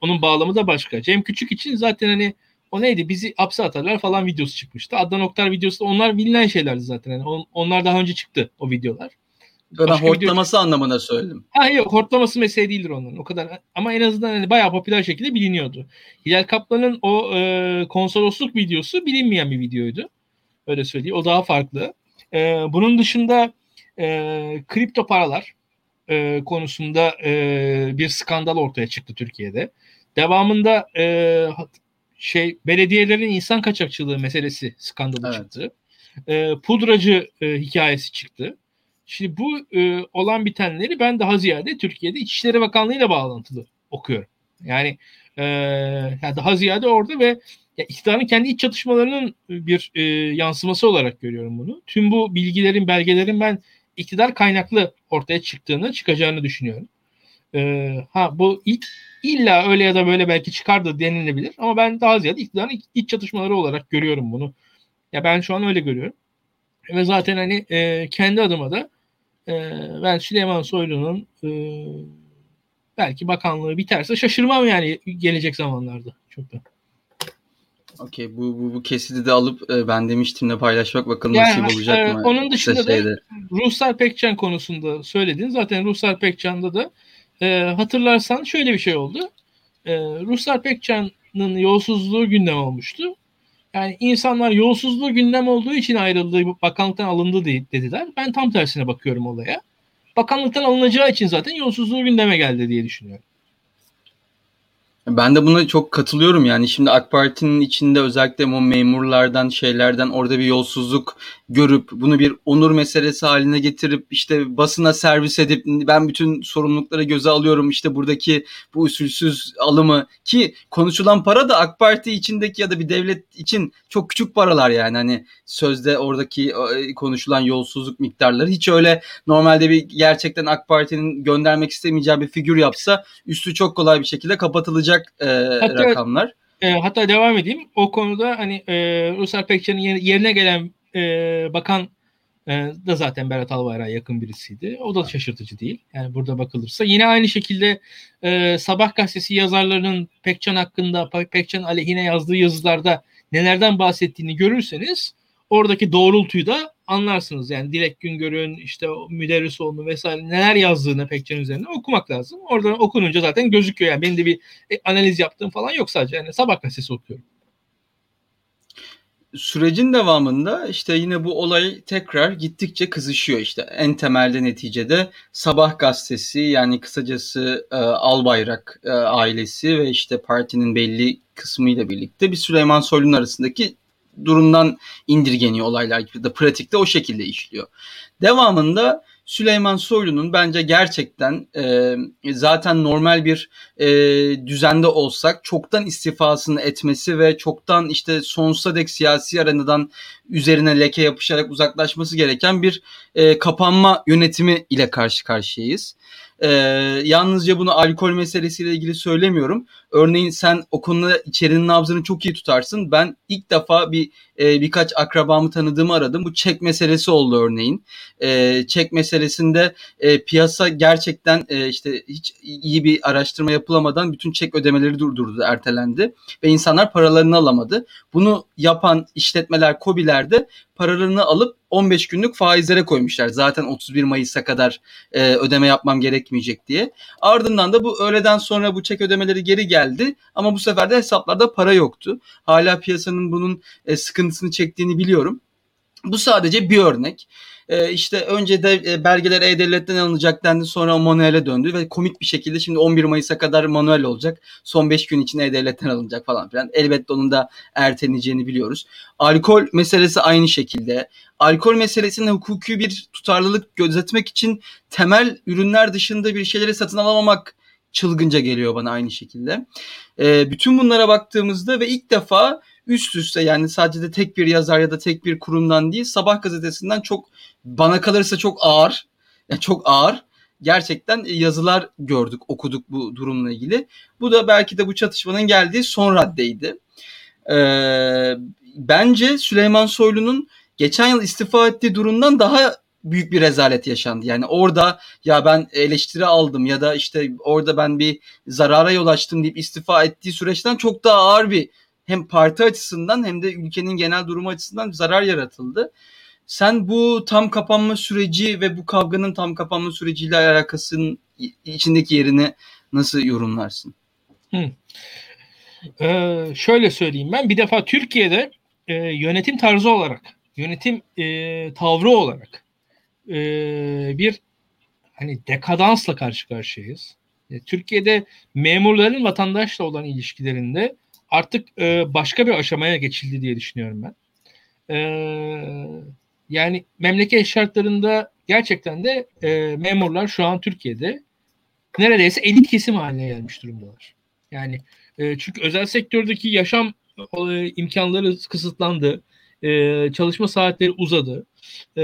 Onun bağlamı da başka. Cem Küçük için zaten hani o neydi? Bizi hapse atarlar falan videosu çıkmıştı. Adnan Oktar videosu da onlar bilinen şeylerdi zaten. Yani on, onlar daha önce çıktı o videolar. Ben hortlaması video... anlamına söyledim. Ha yok hortlaması mesele değildir onların. O kadar ama en azından hani bayağı popüler şekilde biliniyordu. Hilal Kaplan'ın o e, konsolosluk videosu bilinmeyen bir videoydu. Öyle söyleyeyim. O daha farklı. E, bunun dışında e, kripto paralar e, konusunda e, bir skandal ortaya çıktı Türkiye'de. Devamında e, şey belediyelerin insan kaçakçılığı meselesi skandalı evet. çıktı. E, pudracı e, hikayesi çıktı. Şimdi bu e, olan bitenleri ben daha ziyade Türkiye'de İçişleri Bakanlığı ile bağlantılı okuyorum. Yani, e, yani daha ziyade orada ve ya iktidarın kendi iç çatışmalarının bir e, yansıması olarak görüyorum bunu. Tüm bu bilgilerin, belgelerin ben iktidar kaynaklı ortaya çıktığını, çıkacağını düşünüyorum. E, ha bu ilk illa öyle ya da böyle belki çıkar da denilebilir ama ben daha ziyade iktidarın iç çatışmaları olarak görüyorum bunu. Ya ben şu an öyle görüyorum. Ve zaten hani e, kendi adıma da e, ben Süleyman Soylu'nun e, belki bakanlığı biterse şaşırmam yani gelecek zamanlarda çok da. Okey bu, bu, bu kesidi de alıp e, ben demiştim de paylaşmak bakalım yani, nasip olacak e, mı? Onun dışında da şeyde. Ruhsar Pekcan konusunda söyledin. Zaten Ruhsar Pekcan'da da e, hatırlarsan şöyle bir şey oldu. E, Ruhsar Pekcan'ın yolsuzluğu gündem olmuştu. Yani insanlar yolsuzluğu gündem olduğu için ayrıldığı bakanlıktan alındı dediler. Ben tam tersine bakıyorum olaya. Bakanlıktan alınacağı için zaten yolsuzluğu gündeme geldi diye düşünüyorum. Ben de buna çok katılıyorum yani şimdi AK Parti'nin içinde özellikle o memurlardan şeylerden orada bir yolsuzluk görüp bunu bir onur meselesi haline getirip işte basına servis edip ben bütün sorumlulukları göze alıyorum işte buradaki bu usulsüz alımı ki konuşulan para da AK Parti içindeki ya da bir devlet için çok küçük paralar yani hani sözde oradaki e, konuşulan yolsuzluk miktarları hiç öyle normalde bir gerçekten AK Parti'nin göndermek istemeyeceği bir figür yapsa üstü çok kolay bir şekilde kapatılacak e, hatta, rakamlar. E, hatta devam edeyim. O konuda hani e, Ruslar Pekcan'ın yerine gelen e, bakan e, da zaten Berat Albayrak'a yakın birisiydi. O da şaşırtıcı değil. Yani burada bakılırsa. Yine aynı şekilde e, Sabah gazetesi yazarlarının Pekcan hakkında, Pekcan aleyhine yazdığı yazılarda nelerden bahsettiğini görürseniz oradaki doğrultuyu da anlarsınız. Yani Dilek Güngör'ün işte Müderrisoğlu'nun vesaire neler yazdığını Pekcan üzerine okumak lazım. Oradan okununca zaten gözüküyor. Yani benim de bir e, analiz yaptığım falan yok sadece. Yani Sabah gazetesi okuyorum sürecin devamında işte yine bu olay tekrar gittikçe kızışıyor işte. En temelde neticede Sabah gazetesi yani kısacası e, Albayrak e, ailesi ve işte partinin belli kısmıyla birlikte bir Süleyman Soylu'nun arasındaki durumdan indirgeniyor olaylar gibi de pratikte o şekilde işliyor. Devamında Süleyman Soylu'nun bence gerçekten e, zaten normal bir e, düzende olsak çoktan istifasını etmesi ve çoktan işte sonsuza dek siyasi arenadan üzerine leke yapışarak uzaklaşması gereken bir e, kapanma yönetimi ile karşı karşıyayız. E, yalnızca bunu alkol meselesiyle ilgili söylemiyorum. Örneğin sen o konuda içerinin nabzını çok iyi tutarsın. Ben ilk defa bir e, birkaç akrabamı tanıdığımı aradım. Bu çek meselesi oldu örneğin. E, çek meselesinde e, piyasa gerçekten e, işte hiç iyi bir araştırma yapılamadan bütün çek ödemeleri durdurdu, ertelendi ve insanlar paralarını alamadı. Bunu yapan işletmeler, kobiler de paralarını alıp 15 günlük faizlere koymuşlar. Zaten 31 Mayıs'a kadar e, ödeme yapmam gerekmeyecek diye. Ardından da bu öğleden sonra bu çek ödemeleri geri geldi ama bu sefer de hesaplarda para yoktu. Hala piyasanın bunun e, sıkıntısını çektiğini biliyorum. Bu sadece bir örnek. Ee, işte önce de e, belgeler E-Devlet'ten alınacak dendi sonra manuele döndü ve komik bir şekilde şimdi 11 Mayıs'a kadar manuel olacak. Son 5 gün içinde E-Devlet'ten alınacak falan filan. Elbette onun da erteleneceğini biliyoruz. Alkol meselesi aynı şekilde. Alkol meselesinde hukuki bir tutarlılık gözetmek için temel ürünler dışında bir şeyleri satın alamamak çılgınca geliyor bana aynı şekilde. E, bütün bunlara baktığımızda ve ilk defa üst üste yani sadece de tek bir yazar ya da tek bir kurumdan değil Sabah gazetesinden çok bana kalırsa çok ağır yani çok ağır gerçekten yazılar gördük okuduk bu durumla ilgili. Bu da belki de bu çatışmanın geldiği son raddeydi. Ee, bence Süleyman Soylu'nun geçen yıl istifa ettiği durumdan daha büyük bir rezalet yaşandı. Yani orada ya ben eleştiri aldım ya da işte orada ben bir zarara yol açtım deyip istifa ettiği süreçten çok daha ağır bir hem parti açısından hem de ülkenin genel durumu açısından zarar yaratıldı. Sen bu tam kapanma süreci ve bu kavganın tam kapanma süreciyle alakasının içindeki yerini nasıl yorumlarsın? Hı. Ee, şöyle söyleyeyim ben bir defa Türkiye'de e, yönetim tarzı olarak yönetim e, tavrı olarak e, bir hani dekadansla karşı karşıyayız. E, Türkiye'de memurların vatandaşla olan ilişkilerinde artık e, başka bir aşamaya geçildi diye düşünüyorum ben. E, yani memleket şartlarında gerçekten de e, memurlar şu an Türkiye'de neredeyse elit kesim haline gelmiş durumdalar. Yani e, çünkü özel sektördeki yaşam e, imkanları kısıtlandı. E, çalışma saatleri uzadı. E,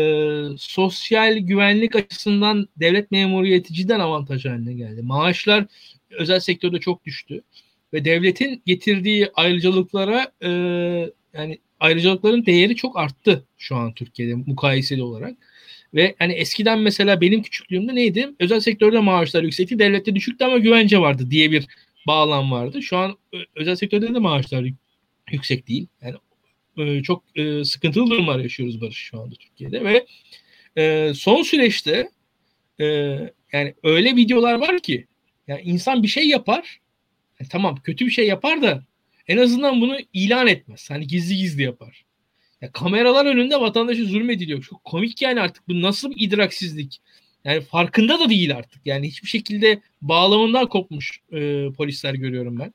sosyal güvenlik açısından devlet memuriyeti cidden avantaj haline geldi. Maaşlar özel sektörde çok düştü ve devletin getirdiği ayrıcalıklara e, yani ayrıcalıkların değeri çok arttı şu an Türkiye'de mukayeseli olarak. Ve hani eskiden mesela benim küçüklüğümde neydi? Özel sektörde maaşlar yüksekti, devlette düşüktü ama güvence vardı diye bir bağlam vardı. Şu an özel sektörde de maaşlar yüksek değil. Yani e, çok e, sıkıntılı durumlar yaşıyoruz Barış şu anda Türkiye'de ve e, son süreçte e, yani öyle videolar var ki yani insan bir şey yapar yani tamam kötü bir şey yapar da en azından bunu ilan etmez. Hani gizli gizli yapar. Ya kameralar önünde vatandaşı zulmediliyor. Çok komik yani artık bu nasıl bir idraksizlik. Yani farkında da değil artık. Yani hiçbir şekilde bağlamından kopmuş e, polisler görüyorum ben.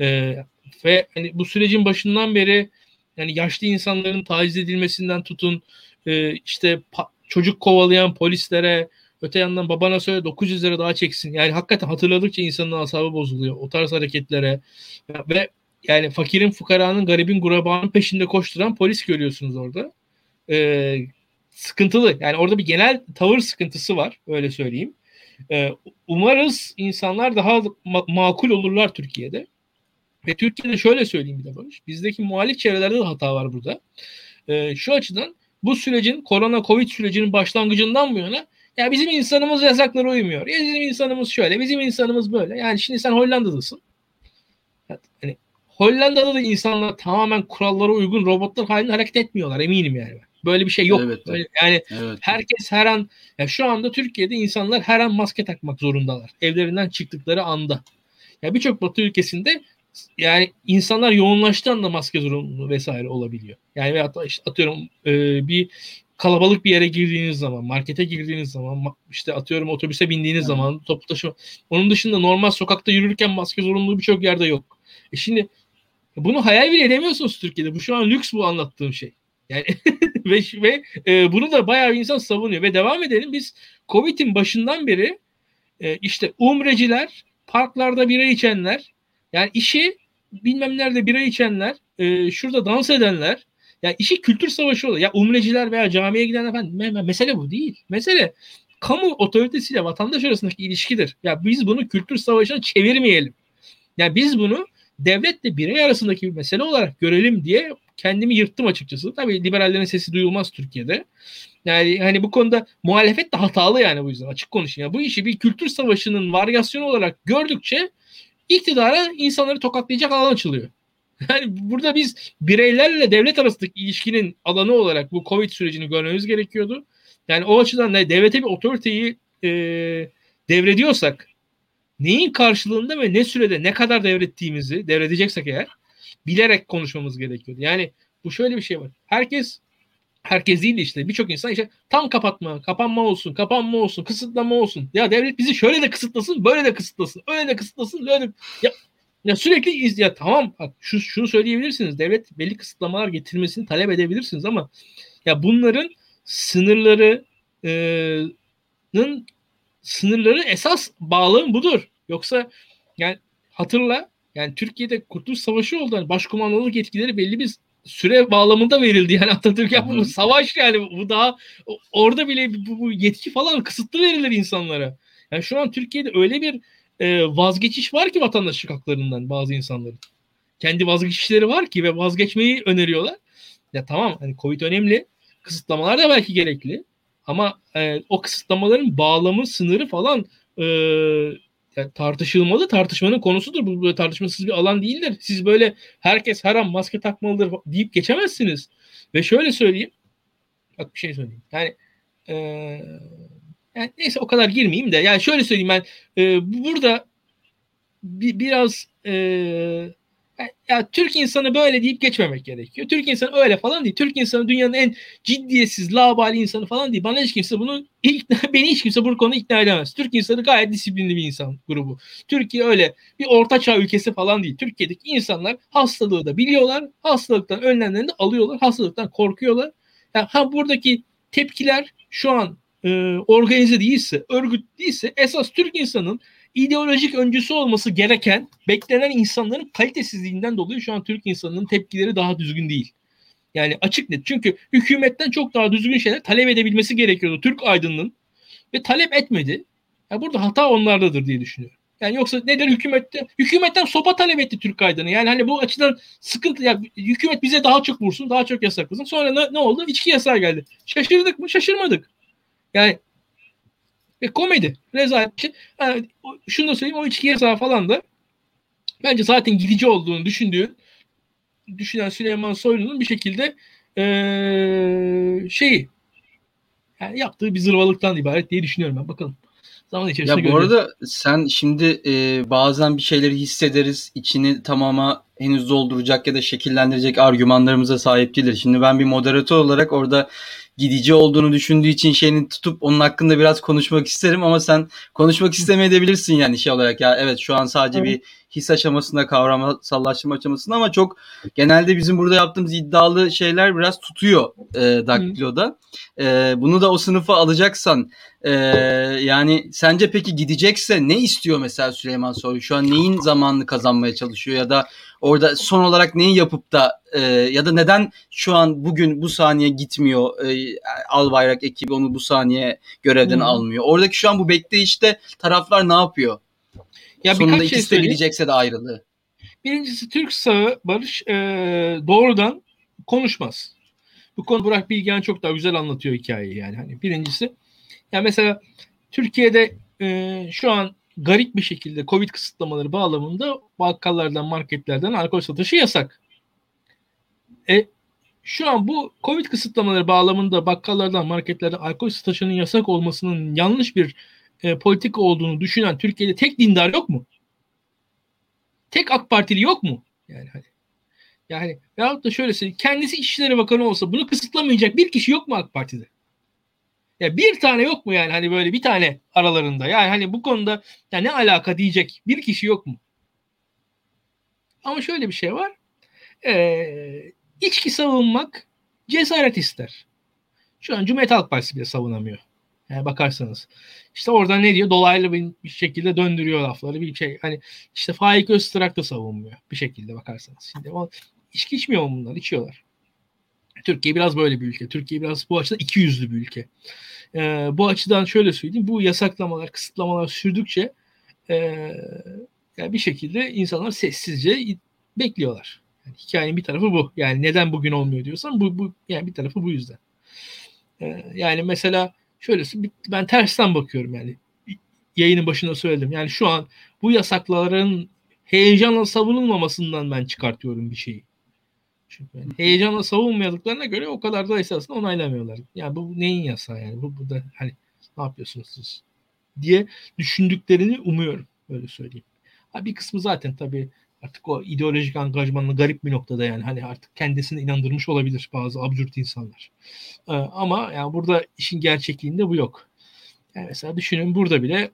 E, ve hani bu sürecin başından beri yani yaşlı insanların taciz edilmesinden tutun e, işte çocuk kovalayan polislere öte yandan babana söyle 900 lira daha çeksin. Yani hakikaten hatırladıkça insanın asabı bozuluyor. O tarz hareketlere ve yani fakirin fukaranın garibin gurabanın peşinde koşturan polis görüyorsunuz orada. Ee, sıkıntılı. Yani orada bir genel tavır sıkıntısı var. Öyle söyleyeyim. Ee, umarız insanlar daha ma- makul olurlar Türkiye'de. Ve Türkiye'de şöyle söyleyeyim bir de Barış. Bizdeki muhalif çevrelerde de hata var burada. Ee, şu açıdan bu sürecin korona covid sürecinin başlangıcından bu yana ya bizim insanımız yasaklara uymuyor. Ya bizim insanımız şöyle, bizim insanımız böyle. Yani şimdi sen Hollanda'dasın. Hani Hollanda'da da insanlar tamamen kurallara uygun robotlar halinde hareket etmiyorlar eminim yani. Böyle bir şey yok. Evet, Böyle, yani evet. herkes her an ya şu anda Türkiye'de insanlar her an maske takmak zorundalar. Evlerinden çıktıkları anda. Ya birçok Batı ülkesinde yani insanlar yoğunlaştığı anda maske zorunluluğu vesaire olabiliyor. Yani veyahut da işte atıyorum e, bir kalabalık bir yere girdiğiniz zaman, markete girdiğiniz zaman, işte atıyorum otobüse bindiğiniz evet. zaman, toplu taşıma. Onun dışında normal sokakta yürürken maske zorunluluğu birçok yerde yok. E şimdi bunu hayal bile edemiyorsunuz Türkiye'de. Bu şu an lüks bu anlattığım şey. Yani [laughs] ve ve e, bunu da bayağı bir insan savunuyor ve devam edelim. Biz Covid'in başından beri e, işte umreciler, parklarda bira içenler, yani işi bilmem nerede bira içenler, e, şurada dans edenler, yani işi kültür savaşı oluyor. Ya umreciler veya camiye gidenler falan mesele bu değil. Mesele kamu otoritesiyle vatandaş arasındaki ilişkidir. Ya biz bunu kültür savaşına çevirmeyelim. Yani biz bunu devletle birey arasındaki bir mesele olarak görelim diye kendimi yırttım açıkçası. Tabii liberallerin sesi duyulmaz Türkiye'de. Yani hani bu konuda muhalefet de hatalı yani bu yüzden açık konuşayım. Yani bu işi bir kültür savaşının varyasyonu olarak gördükçe iktidara insanları tokatlayacak alan açılıyor. Yani burada biz bireylerle devlet arasındaki ilişkinin alanı olarak bu Covid sürecini görmemiz gerekiyordu. Yani o açıdan ne devlete bir otoriteyi e, devrediyorsak neyin karşılığında ve ne sürede ne kadar devrettiğimizi devredeceksek eğer bilerek konuşmamız gerekiyordu. Yani bu şöyle bir şey var. Herkes herkes değil işte birçok insan işte tam kapatma, kapanma olsun, kapanma olsun, kısıtlama olsun. Ya devlet bizi şöyle de kısıtlasın, böyle de kısıtlasın, öyle de kısıtlasın, böyle de... Ya, ya sürekli iz ya tamam bak şu şunu söyleyebilirsiniz. Devlet belli kısıtlamalar getirmesini talep edebilirsiniz ama ya bunların sınırlarının sınırları esas bağlığın budur. Yoksa yani hatırla yani Türkiye'de Kurtuluş Savaşı oldu. Yani başkumandanlık yetkileri belli bir süre bağlamında verildi. Yani [laughs] Atatürk yapmış savaş yani bu daha orada bile bu, bu yetki falan kısıtlı verilir insanlara. Yani şu an Türkiye'de öyle bir e, vazgeçiş var ki vatandaşlık haklarından bazı insanların. Kendi vazgeçişleri var ki ve vazgeçmeyi öneriyorlar. Ya tamam hani Covid önemli. Kısıtlamalar da belki gerekli. Ama e, o kısıtlamaların bağlamı, sınırı falan e, yani tartışılmalı. Tartışmanın konusudur. Bu böyle tartışmasız bir alan değildir. Siz böyle herkes her an maske takmalıdır deyip geçemezsiniz. Ve şöyle söyleyeyim. Bak bir şey söyleyeyim. Yani e, yani neyse o kadar girmeyeyim de. Yani şöyle söyleyeyim ben e, burada bir, biraz e, ya Türk insanı böyle deyip geçmemek gerekiyor. Türk insanı öyle falan değil. Türk insanı dünyanın en ciddiyetsiz, labali insanı falan değil. Bana hiç kimse bunu ikna, [laughs] beni hiç kimse bu konuda ikna edemez. Türk insanı gayet disiplinli bir insan grubu. Türkiye öyle bir ortaçağ ülkesi falan değil. Türkiye'deki insanlar hastalığı da biliyorlar. Hastalıktan önlemlerini alıyorlar. Hastalıktan korkuyorlar. Yani ha buradaki tepkiler şu an e, organize değilse, örgüt değilse esas Türk insanın ideolojik öncüsü olması gereken beklenen insanların kalitesizliğinden dolayı şu an Türk insanının tepkileri daha düzgün değil. Yani açık net. Çünkü hükümetten çok daha düzgün şeyler talep edebilmesi gerekiyordu Türk aydınının ve talep etmedi. Ya burada hata onlardadır diye düşünüyorum. Yani yoksa nedir hükümette? Hükümetten sopa talep etti Türk aydını. Yani hani bu açıdan sıkıntı. Ya hükümet bize daha çok vursun, daha çok yasaklasın. Sonra ne, ne oldu? İçki yasağı geldi. Şaşırdık mı? Şaşırmadık. Yani ve komedi. Rezalet bir şey. Yani, şunu da söyleyeyim o içki yasağı falan da bence zaten gidici olduğunu düşündüğün düşünen Süleyman Soylu'nun bir şekilde ee, şeyi yani yaptığı bir zırvalıktan ibaret diye düşünüyorum ben. Bakalım. Zaman içerisinde Ya bu göreceğiz. arada sen şimdi e, bazen bir şeyleri hissederiz. içini tamama henüz dolduracak ya da şekillendirecek argümanlarımıza sahip değildir. Şimdi ben bir moderatör olarak orada gidici olduğunu düşündüğü için şeyini tutup onun hakkında biraz konuşmak isterim ama sen konuşmak istemeyebilirsin yani şey olarak ya evet şu an sadece evet. bir his aşamasında kavramsallaşma aşamasında ama çok genelde bizim burada yaptığımız iddialı şeyler biraz tutuyor e, Daktilo'da. E, bunu da o sınıfa alacaksan e, yani sence peki gidecekse ne istiyor mesela Süleyman Soylu? Şu an neyin zamanını kazanmaya çalışıyor ya da orada son olarak neyi yapıp da e, ya da neden şu an bugün bu saniye gitmiyor e, Albayrak ekibi onu bu saniye görevden hmm. almıyor. Oradaki şu an bu bekleyişte taraflar ne yapıyor? Ya Sonunda şey ikisi şey de bilecekse de ayrılığı. Birincisi Türk sağı Barış e, doğrudan konuşmaz. Bu konu Burak Bilgen çok daha güzel anlatıyor hikayeyi yani. Hani birincisi ya mesela Türkiye'de e, şu an garip bir şekilde Covid kısıtlamaları bağlamında bakkallardan, marketlerden alkol satışı yasak. E, şu an bu Covid kısıtlamaları bağlamında bakkallardan, marketlerden alkol satışının yasak olmasının yanlış bir e, politika olduğunu düşünen Türkiye'de tek dindar yok mu? Tek AK Partili yok mu? Yani hani yani veyahut da şöyle söyleyeyim. Kendisi İçişleri Bakanı olsa bunu kısıtlamayacak bir kişi yok mu AK Parti'de? Ya bir tane yok mu yani hani böyle bir tane aralarında? Yani hani bu konuda ya ne alaka diyecek bir kişi yok mu? Ama şöyle bir şey var. Ee, içki savunmak cesaret ister. Şu an Cumhuriyet Halk Partisi bile savunamıyor. Yani bakarsanız. İşte orada ne diyor? Dolaylı bir, şekilde döndürüyor lafları. Bir şey hani işte Faik Öztürk da savunmuyor bir şekilde bakarsanız. Şimdi o, içki içmiyor mu bunlar? İçiyorlar. Türkiye biraz böyle bir ülke. Türkiye biraz bu açıdan iki yüzlü bir ülke. Ee, bu açıdan şöyle söyleyeyim. Bu yasaklamalar, kısıtlamalar sürdükçe e, yani bir şekilde insanlar sessizce bekliyorlar. Yani hikayenin bir tarafı bu. Yani neden bugün olmuyor diyorsan bu, bu yani bir tarafı bu yüzden. Ee, yani mesela şöyle ben tersten bakıyorum yani yayının başında söyledim. Yani şu an bu yasakların heyecanla savunulmamasından ben çıkartıyorum bir şeyi. Çünkü yani heyecanla savunmadıklarına göre o kadar da esasında onaylamıyorlar. Yani bu neyin yasağı yani? Bu, bu da hani ne yapıyorsunuz siz? diye düşündüklerini umuyorum. Öyle söyleyeyim. Ha, bir kısmı zaten tabii artık o ideolojik angajmanlı garip bir noktada yani hani artık kendisini inandırmış olabilir bazı absürt insanlar. Ee, ama yani burada işin gerçekliğinde bu yok. Yani mesela düşünün burada bile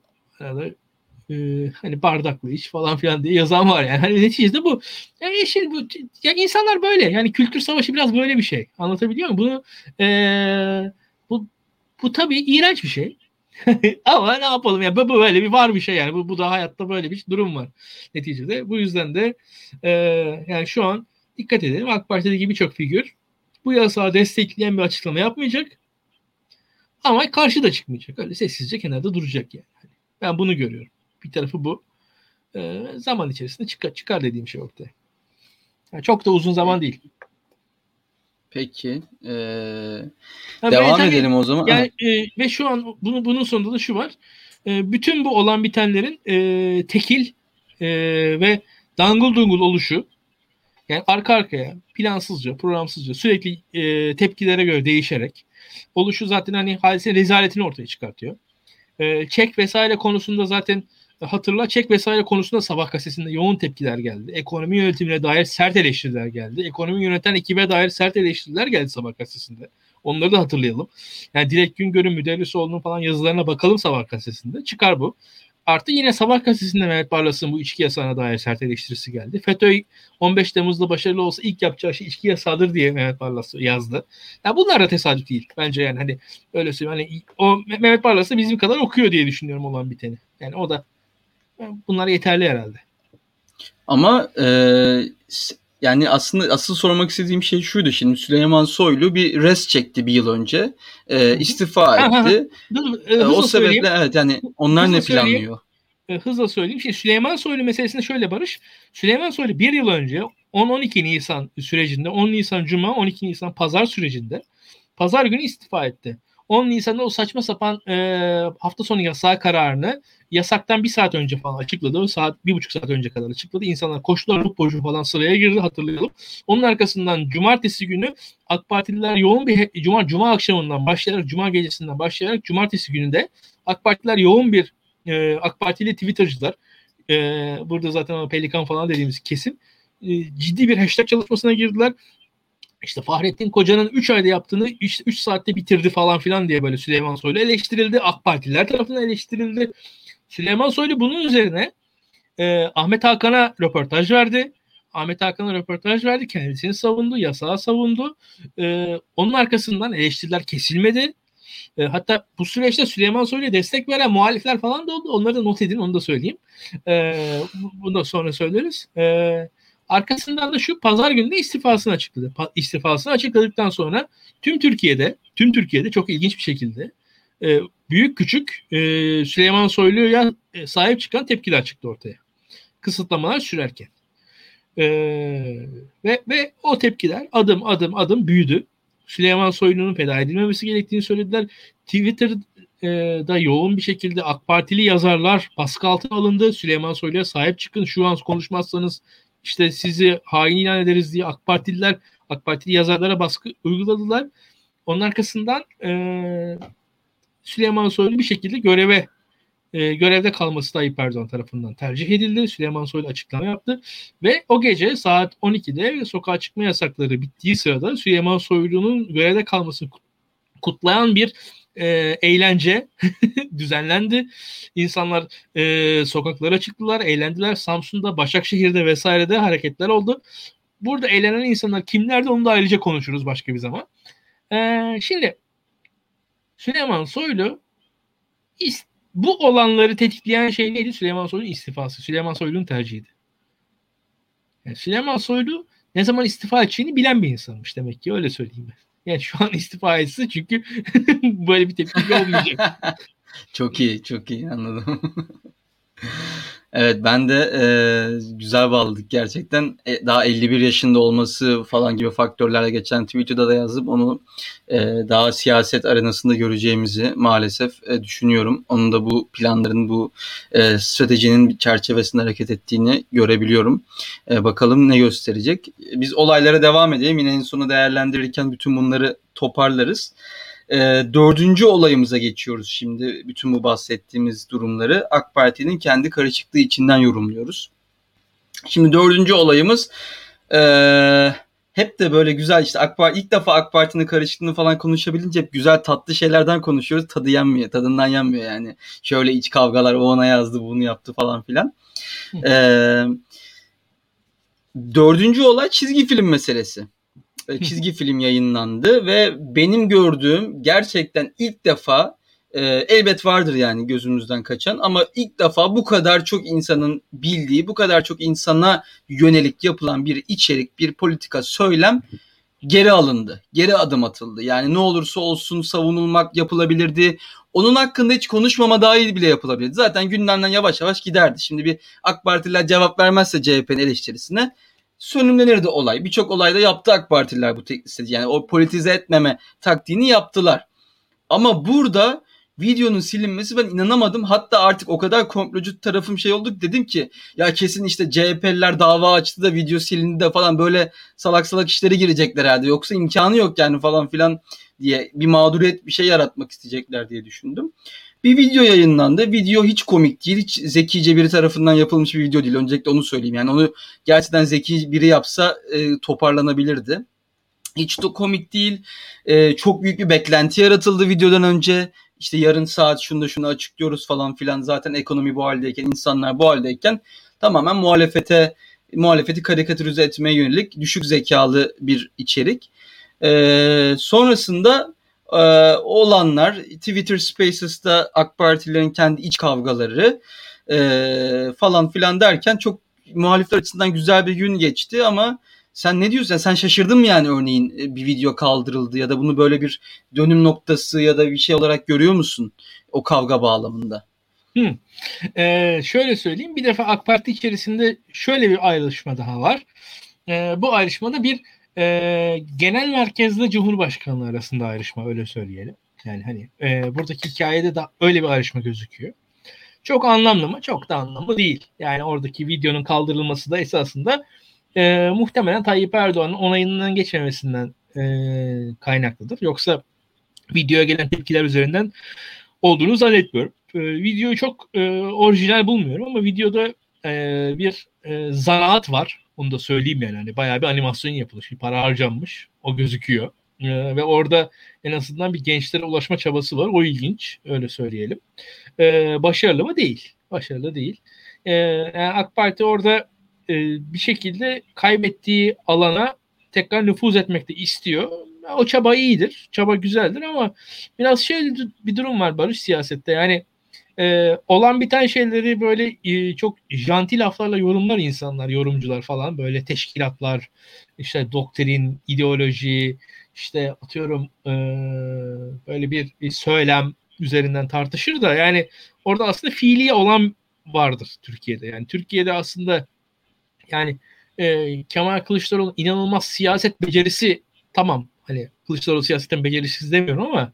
e, hani bardaklı iç falan filan diye yazan var yani. Hani neticede bu yani işin bu ya insanlar böyle yani kültür savaşı biraz böyle bir şey. Anlatabiliyor muyum? Bunu e, bu bu tabii iğrenç bir şey. [laughs] Ama ne yapalım ya bu böyle bir var bir şey yani bu, bu da hayatta böyle bir durum var neticede. Bu yüzden de e, yani şu an dikkat edelim AK Parti'deki birçok figür bu yasağı destekleyen bir açıklama yapmayacak. Ama karşı da çıkmayacak. Öyle sessizce kenarda duracak yani. Ben bunu görüyorum. Bir tarafı bu. E, zaman içerisinde çıkar, çıkar dediğim şey ortaya. Yani çok da uzun zaman değil. Peki. Ee, yani devam edelim o zaman. Yani, e, ve şu an bunu, bunun sonunda da şu var. E, bütün bu olan bitenlerin e, tekil e, ve dangıl dungul oluşu yani arka arkaya plansızca, programsızca sürekli e, tepkilere göre değişerek oluşu zaten hani hadisenin rezaletini ortaya çıkartıyor. E, çek vesaire konusunda zaten hatırla çek vesaire konusunda sabah gazetesinde yoğun tepkiler geldi. Ekonomi yönetimine dair sert eleştiriler geldi. Ekonomi yöneten ekibe dair sert eleştiriler geldi sabah gazetesinde. Onları da hatırlayalım. Yani Dilek Güngör'ün Müderrisoğlu'nun falan yazılarına bakalım sabah gazetesinde. Çıkar bu. Artı yine Sabah gazetesinde Mehmet Barlas'ın bu içki yasağına dair sert eleştirisi geldi. FETÖ 15 Temmuz'da başarılı olsa ilk yapacağı şey içki yasağıdır diye Mehmet Barlas yazdı. Ya yani bunlar da tesadüf değil. Bence yani hani öyle söyleyeyim. Hani o Mehmet Barlas da bizim kadar okuyor diye düşünüyorum olan biteni. Yani o da bunlar yeterli herhalde. Ama e, yani aslında asıl sormak istediğim şey şuydu. Şimdi Süleyman Soylu bir res çekti bir yıl önce. E, istifa etti. Dur, e, o sebeple söyleyeyim. evet yani onlar hızla ne planlıyor? E, hızla söyleyeyim. Şimdi Süleyman Soylu meselesinde şöyle Barış. Süleyman Soylu bir yıl önce 10-12 Nisan sürecinde 10 Nisan Cuma 12 Nisan Pazar sürecinde Pazar günü istifa etti. 10 Nisan'da o saçma sapan e, hafta sonu yasağı kararını yasaktan bir saat önce falan açıkladı. Saat bir buçuk saat önce kadar açıkladı. İnsanlar koştular boşu falan sıraya girdi hatırlayalım. Onun arkasından cumartesi günü AK Partililer yoğun bir cuma, cuma akşamından başlayarak cuma gecesinden başlayarak cumartesi gününde AK Partililer yoğun bir e, AK Partili Twitter'cılar e, burada zaten Pelikan falan dediğimiz kesim e, ciddi bir hashtag çalışmasına girdiler işte Fahrettin Koca'nın 3 ayda yaptığını 3 saatte bitirdi falan filan diye böyle Süleyman Soylu eleştirildi. AK Partililer tarafından eleştirildi. Süleyman Soylu bunun üzerine e, Ahmet Hakan'a röportaj verdi. Ahmet Hakan'a röportaj verdi. Kendisini savundu. Yasağı savundu. E, onun arkasından eleştiriler kesilmedi. E, hatta bu süreçte Süleyman Soylu'ya destek veren muhalifler falan da oldu. Onları da not edin. Onu da söyleyeyim. E, bunu da sonra söyleriz. E, arkasından da şu pazar günü istifasını açıkladı. Pa- istifasını açıkladıktan sonra tüm Türkiye'de tüm Türkiye'de çok ilginç bir şekilde e, büyük küçük e, Süleyman Soylu'ya e, sahip çıkan tepkiler çıktı ortaya. Kısıtlamalar sürerken. E, ve, ve o tepkiler adım adım adım büyüdü. Süleyman Soylu'nun feda edilmemesi gerektiğini söylediler. Twitter'da yoğun bir şekilde AK Partili yazarlar baskı altına alındı. Süleyman Soylu'ya sahip çıkın şu an konuşmazsanız işte sizi hain ilan ederiz diye AK Partililer AK Partili yazarlara baskı uyguladılar. Onun arkasından e, Süleyman Soylu bir şekilde göreve e, görevde kalması Tayyip Erdoğan tarafından tercih edildi. Süleyman Soylu açıklama yaptı ve o gece saat 12'de sokağa çıkma yasakları bittiği sırada Süleyman Soylu'nun görevde kalmasını kutlayan bir e, eğlence [laughs] düzenlendi. İnsanlar e, sokaklara çıktılar, eğlendiler. Samsun'da, Başakşehir'de vesairede hareketler oldu. Burada eğlenen insanlar kimlerdi onu da ayrıca konuşuruz başka bir zaman. E, şimdi Süleyman Soylu bu olanları tetikleyen şey neydi? Süleyman Soylu'nun istifası. Süleyman Soylu'nun tercihiydi. Yani Süleyman Soylu ne zaman istifa edeceğini bilen bir insanmış demek ki öyle söyleyeyim ben. Yani şu an [laughs] istifa etse çünkü [laughs] böyle bir tepki olmayacak. [laughs] çok iyi, çok iyi anladım. Evet ben de e, güzel bağladık gerçekten. E, daha 51 yaşında olması falan gibi faktörlerle geçen Twitter'da da yazıp onu e, daha siyaset arenasında göreceğimizi maalesef e, düşünüyorum. Onun da bu planların, bu e, stratejinin çerçevesinde hareket ettiğini görebiliyorum. E, bakalım ne gösterecek. Biz olaylara devam edelim. Yine en sonu değerlendirirken bütün bunları toparlarız. E, dördüncü olayımıza geçiyoruz şimdi. Bütün bu bahsettiğimiz durumları AK Parti'nin kendi karışıklığı içinden yorumluyoruz. Şimdi dördüncü olayımız e, hep de böyle güzel işte AK Parti ilk defa AK Parti'nin karışıklığını falan konuşabilince hep güzel tatlı şeylerden konuşuyoruz. Tadı yenmiyor, tadından yenmiyor yani. Şöyle iç kavgalar o ona yazdı, bunu yaptı falan filan. e, dördüncü olay çizgi film meselesi. E, çizgi film yayınlandı ve benim gördüğüm gerçekten ilk defa e, elbet vardır yani gözümüzden kaçan ama ilk defa bu kadar çok insanın bildiği, bu kadar çok insana yönelik yapılan bir içerik, bir politika, söylem geri alındı. Geri adım atıldı. Yani ne olursa olsun savunulmak yapılabilirdi. Onun hakkında hiç konuşmama dahil bile yapılabilirdi. Zaten gündemden yavaş yavaş giderdi. Şimdi bir AK Partililer cevap vermezse CHP'nin eleştirisine sönümlenirdi olay. Birçok olayda yaptı AK Partililer bu tekniği. Yani o politize etmeme taktiğini yaptılar. Ama burada videonun silinmesi ben inanamadım. Hatta artık o kadar komplocu tarafım şey olduk dedim ki ya kesin işte CHP'liler dava açtı da video silindi de falan böyle salak salak işlere girecekler herhalde. Yoksa imkanı yok yani falan filan diye bir mağduriyet bir şey yaratmak isteyecekler diye düşündüm. Bir video yayınlandı. Video hiç komik değil. Hiç zekice biri tarafından yapılmış bir video değil. Öncelikle onu söyleyeyim. Yani onu gerçekten zeki biri yapsa e, toparlanabilirdi. Hiç de komik değil. E, çok büyük bir beklenti yaratıldı videodan önce. İşte yarın saat şunu da şunu açıklıyoruz falan filan. Zaten ekonomi bu haldeyken, insanlar bu haldeyken tamamen muhalefete muhalefeti karikatürize etmeye yönelik düşük zekalı bir içerik. E, sonrasında e, olanlar Twitter Spaces'ta AK Partilerin kendi iç kavgaları e, falan filan derken çok muhalifler açısından güzel bir gün geçti ama sen ne diyorsun? Sen şaşırdın mı yani örneğin e, bir video kaldırıldı ya da bunu böyle bir dönüm noktası ya da bir şey olarak görüyor musun o kavga bağlamında? Hmm. Ee, şöyle söyleyeyim. Bir defa AK Parti içerisinde şöyle bir ayrışma daha var. Ee, bu ayrışmada bir e, genel merkezle Cumhurbaşkanlığı arasında ayrışma öyle söyleyelim. Yani hani e, buradaki hikayede de öyle bir ayrışma gözüküyor. Çok anlamlı mı? Çok da anlamlı değil. Yani oradaki videonun kaldırılması da esasında e, muhtemelen Tayyip Erdoğan'ın onayından geçmemesinden e, kaynaklıdır. Yoksa videoya gelen tepkiler üzerinden olduğunu zannetmiyorum. E, videoyu çok e, orijinal bulmuyorum ama videoda e, bir e, zanaat var. Onu da söyleyeyim yani. Hani bayağı bir animasyon yapılmış. Bir para harcanmış. o gözüküyor. E, ve orada en azından bir gençlere ulaşma çabası var. O ilginç. Öyle söyleyelim. E, başarılı mı? Değil. Başarılı değil. E, yani AK Parti orada e, bir şekilde kaybettiği alana tekrar nüfuz etmek de istiyor. O çaba iyidir. Çaba güzeldir ama biraz şey bir durum var Barış siyasette. Yani e, olan biten şeyleri böyle e, çok janti laflarla yorumlar insanlar, yorumcular falan. Böyle teşkilatlar, işte doktrin, ideoloji, işte atıyorum e, böyle bir, bir söylem üzerinden tartışır da yani orada aslında fiili olan vardır Türkiye'de. Yani Türkiye'de aslında yani e, Kemal Kılıçdaroğlu inanılmaz siyaset becerisi tamam hani Kılıçdaroğlu siyasetten becerisiz demiyorum ama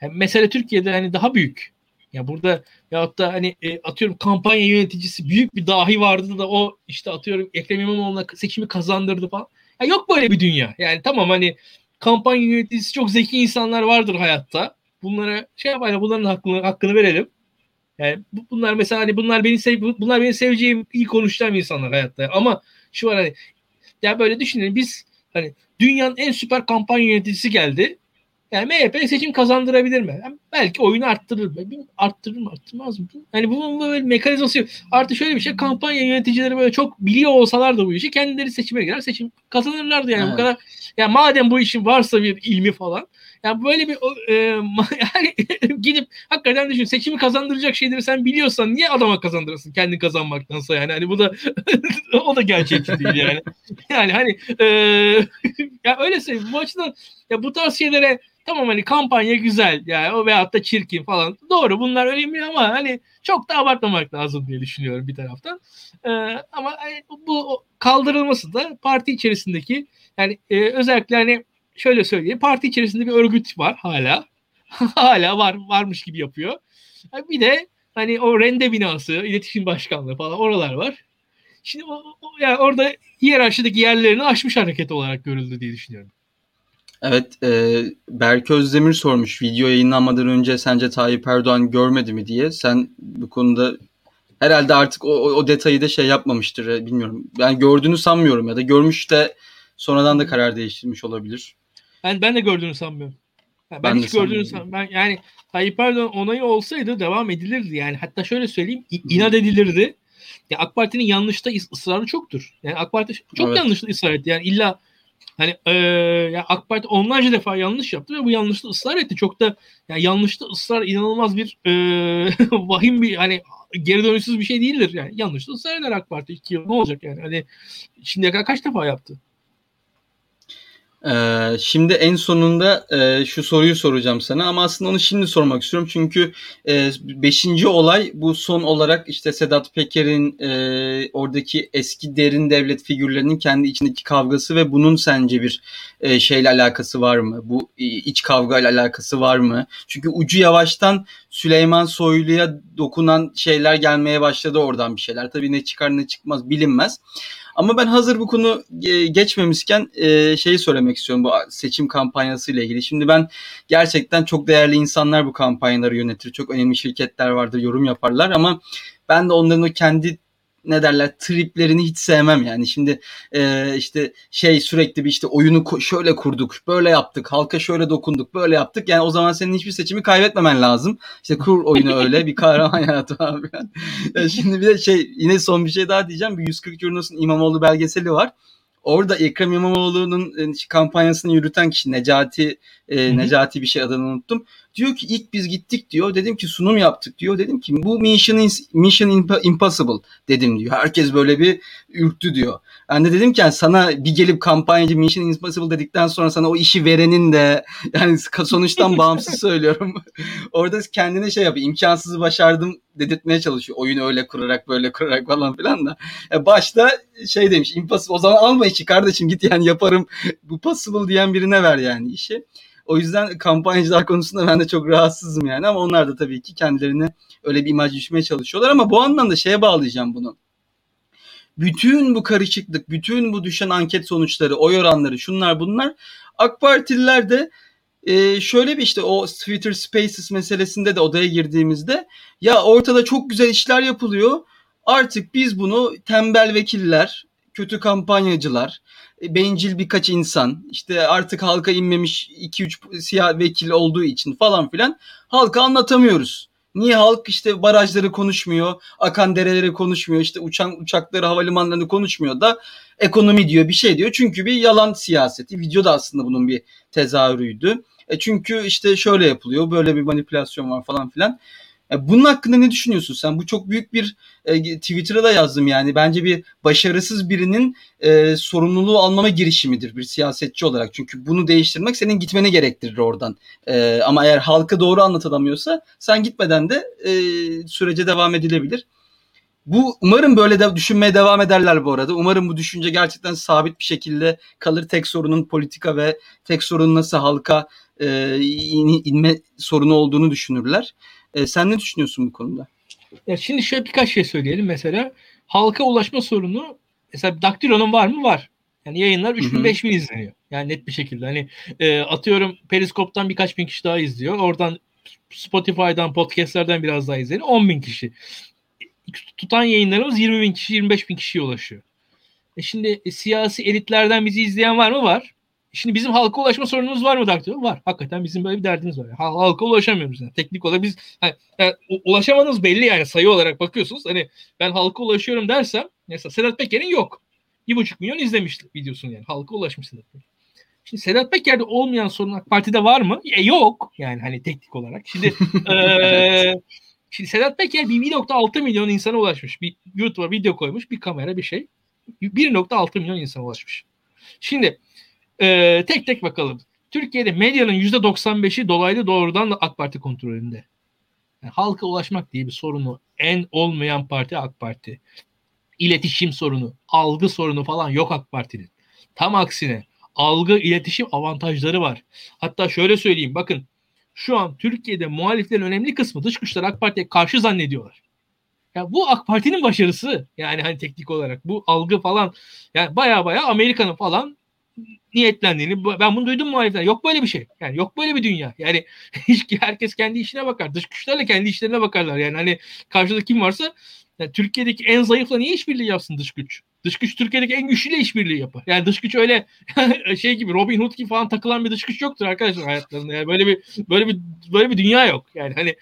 yani mesele Türkiye'de hani daha büyük. Ya burada ya da hani e, atıyorum kampanya yöneticisi büyük bir dahi vardı da o işte atıyorum Ekrem İmamoğlu'na seçimi kazandırdı falan. Ya yok böyle bir dünya. Yani tamam hani kampanya yöneticisi çok zeki insanlar vardır hayatta. Bunlara şey yapalım bunların hakkını, hakkını verelim. Yani bunlar mesela hani bunlar beni sev bunlar beni seveceğim iyi konuşacağım insanlar hayatta. Ama şu var hani ya böyle düşünün biz hani dünyanın en süper kampanya yöneticisi geldi. Yani MHP seçim kazandırabilir mi? Yani belki oyunu arttırır mı? Arttırır mı? Arttırmaz mı? Hani bunun böyle mekanizması yok. Artı şöyle bir şey kampanya yöneticileri böyle çok biliyor olsalar da bu işi kendileri seçime girer seçim kazanırlardı yani evet. bu kadar. Yani madem bu işin varsa bir ilmi falan yani böyle bir e, [laughs] yani gidip hakikaten düşün seçimi kazandıracak şeyleri sen biliyorsan niye adama kazandırırsın kendini kazanmaktansa yani hani bu da [laughs] o da gerçekçi değil yani. Yani hani e, [laughs] ya öyle söyleyeyim bu açıdan ya bu tarz şeylere tamam hani kampanya güzel yani o veyahut da çirkin falan doğru bunlar önemli ama hani çok da abartmamak lazım diye düşünüyorum bir taraftan. Ee, ama hani, bu kaldırılması da parti içerisindeki yani e, özellikle hani şöyle söyleyeyim parti içerisinde bir örgüt var hala. [laughs] hala var varmış gibi yapıyor. Bir de hani o rende binası, iletişim başkanlığı falan oralar var. Şimdi o, o, yani orada hiyerarşideki yerlerini aşmış hareket olarak görüldü diye düşünüyorum. Evet, e, Berke Özdemir sormuş video yayınlanmadan önce sence Tayyip Erdoğan görmedi mi diye. Sen bu konuda herhalde artık o, o, detayı da şey yapmamıştır e, bilmiyorum. Ben gördüğünü sanmıyorum ya da görmüş de sonradan da karar değiştirmiş olabilir. Ben ben de gördüğünü sanmıyorum. ben, ben hiç gördüğünü sanmıyorum. Ben yani Tayyip Erdoğan onayı olsaydı devam edilirdi yani. Hatta şöyle söyleyeyim inat edilirdi. Ya AK Parti'nin yanlışta ısrarı çoktur. Yani AK Parti çok evet. yanlışta ısrar etti. Yani illa hani e, ya AK Parti onlarca defa yanlış yaptı ve bu yanlışta ısrar etti. Çok da ya yanlışta ısrar inanılmaz bir e, [laughs] vahim bir hani geri dönüşsüz bir şey değildir. Yani yanlışta ısrar eder AK Parti. iki yıl ne olacak yani? Hani şimdiye kadar kaç defa yaptı? Ee, şimdi en sonunda e, şu soruyu soracağım sana ama aslında onu şimdi sormak istiyorum çünkü e, beşinci olay bu son olarak işte Sedat Peker'in e, oradaki eski derin devlet figürlerinin kendi içindeki kavgası ve bunun sence bir e, şeyle alakası var mı? Bu iç kavga ile alakası var mı? Çünkü ucu yavaştan Süleyman Soylu'ya dokunan şeyler gelmeye başladı oradan bir şeyler. Tabii ne çıkar ne çıkmaz bilinmez. Ama ben hazır bu konu geçmemişken e, şeyi söylemek istiyorum bu seçim kampanyası ile ilgili. Şimdi ben gerçekten çok değerli insanlar bu kampanyaları yönetir. Çok önemli şirketler vardır, yorum yaparlar ama ben de onların o kendi ne derler triplerini hiç sevmem yani. Şimdi e, işte şey sürekli bir işte oyunu şöyle kurduk, böyle yaptık, halka şöyle dokunduk, böyle yaptık. Yani o zaman senin hiçbir seçimi kaybetmemen lazım. İşte kur oyunu [laughs] öyle bir kahraman [laughs] yaratma abi. Yani şimdi bir de şey yine son bir şey daha diyeceğim. Bir 140 Yurnus'un İmamoğlu belgeseli var. Orada Ekrem İmamoğlu'nun e, kampanyasını yürüten kişi Necati e, Necati bir şey adını unuttum. Diyor ki ilk biz gittik diyor. Dedim ki sunum yaptık diyor. Dedim ki bu Mission, mission Impossible dedim diyor. Herkes böyle bir ürktü diyor. Ben de dedim ki yani sana bir gelip kampanyacı Mission Impossible dedikten sonra sana o işi verenin de [laughs] yani sonuçtan [laughs] bağımsız söylüyorum. [laughs] Orada kendine şey yapıyor. imkansızı başardım dedirtmeye çalışıyor. Oyunu öyle kurarak böyle kurarak falan filan da. Yani başta şey demiş impossible o zaman alma işi kardeşim git yani yaparım bu possible diyen birine ver yani işi. O yüzden kampanyacılar konusunda ben de çok rahatsızım yani ama onlar da tabii ki kendilerine öyle bir imaj düşmeye çalışıyorlar ama bu anlamda şeye bağlayacağım bunu. Bütün bu karışıklık, bütün bu düşen anket sonuçları, oy oranları, şunlar bunlar AK Partililer de e, şöyle bir işte o Twitter Spaces meselesinde de odaya girdiğimizde ya ortada çok güzel işler yapılıyor. Artık biz bunu tembel vekiller, kötü kampanyacılar, bencil birkaç insan, işte artık halka inmemiş 2-3 siyah vekil olduğu için falan filan halka anlatamıyoruz. Niye halk işte barajları konuşmuyor, akan dereleri konuşmuyor, işte uçan uçakları, havalimanlarını konuşmuyor da ekonomi diyor, bir şey diyor. Çünkü bir yalan siyaseti. Video da aslında bunun bir tezahürüydü. E çünkü işte şöyle yapılıyor, böyle bir manipülasyon var falan filan. Bunun hakkında ne düşünüyorsun sen? Bu çok büyük bir e, Twitter'a da yazdım yani. Bence bir başarısız birinin e, sorumluluğu almama girişimidir bir siyasetçi olarak. Çünkü bunu değiştirmek senin gitmeni gerektirir oradan. E, ama eğer halka doğru anlatılamıyorsa sen gitmeden de e, sürece devam edilebilir. Bu umarım böyle de düşünmeye devam ederler bu arada. Umarım bu düşünce gerçekten sabit bir şekilde kalır. Tek sorunun politika ve tek sorun nasıl halka e, in, inme sorunu olduğunu düşünürler. E, sen ne düşünüyorsun bu konuda? Ya şimdi şöyle birkaç şey söyleyelim. Mesela halka ulaşma sorunu mesela Daktilo'nun var mı? Var. Yani yayınlar 3000 5000 izleniyor. Yani net bir şekilde. Hani e, atıyorum Periskop'tan birkaç bin kişi daha izliyor. Oradan Spotify'dan, podcastlerden biraz daha izleniyor. 10 bin kişi. Tutan yayınlarımız 20 bin kişi, 25 bin kişiye ulaşıyor. E şimdi e, siyasi elitlerden bizi izleyen var mı? Var. Şimdi bizim halka ulaşma sorunumuz var mı Daktilo? Var. Hakikaten bizim böyle bir derdimiz var. halka ulaşamıyoruz. Yani. Teknik olarak biz hani, yani, ulaşamanız belli yani sayı olarak bakıyorsunuz. Hani ben halka ulaşıyorum dersem mesela Sedat Peker'in yok. Bir buçuk milyon izlemişti videosunu yani. Halka ulaşmış Sedat Peker. Şimdi Sedat Peker'de olmayan sorun AK Parti'de var mı? E, yok. Yani hani teknik olarak. Şimdi [laughs] e, şimdi Sedat Peker 1.6 milyon insana ulaşmış. Bir YouTube'a video koymuş. Bir kamera bir şey. 1.6 milyon insana ulaşmış. Şimdi ee, tek tek bakalım. Türkiye'de medyanın %95'i dolaylı doğrudan AK Parti kontrolünde. Yani halka ulaşmak diye bir sorunu en olmayan parti AK Parti. İletişim sorunu, algı sorunu falan yok AK Parti'nin. Tam aksine algı, iletişim avantajları var. Hatta şöyle söyleyeyim bakın şu an Türkiye'de muhaliflerin önemli kısmı dış güçler AK Parti'ye karşı zannediyorlar. Ya bu AK Parti'nin başarısı. Yani hani teknik olarak bu algı falan yani baya baya Amerika'nın falan niyetlendiğini ben bunu duydum muhaliften. Yok böyle bir şey. Yani yok böyle bir dünya. Yani [laughs] hiç herkes kendi işine bakar. Dış güçlerle kendi işlerine bakarlar. Yani hani karşıda kim varsa yani Türkiye'deki en zayıfla niye işbirliği yapsın dış güç? Dış güç Türkiye'deki en güçlüyle işbirliği yapar. Yani dış güç öyle [laughs] şey gibi Robin Hood gibi falan takılan bir dış güç yoktur arkadaşlar hayatlarında. Yani böyle bir böyle bir böyle bir dünya yok. Yani hani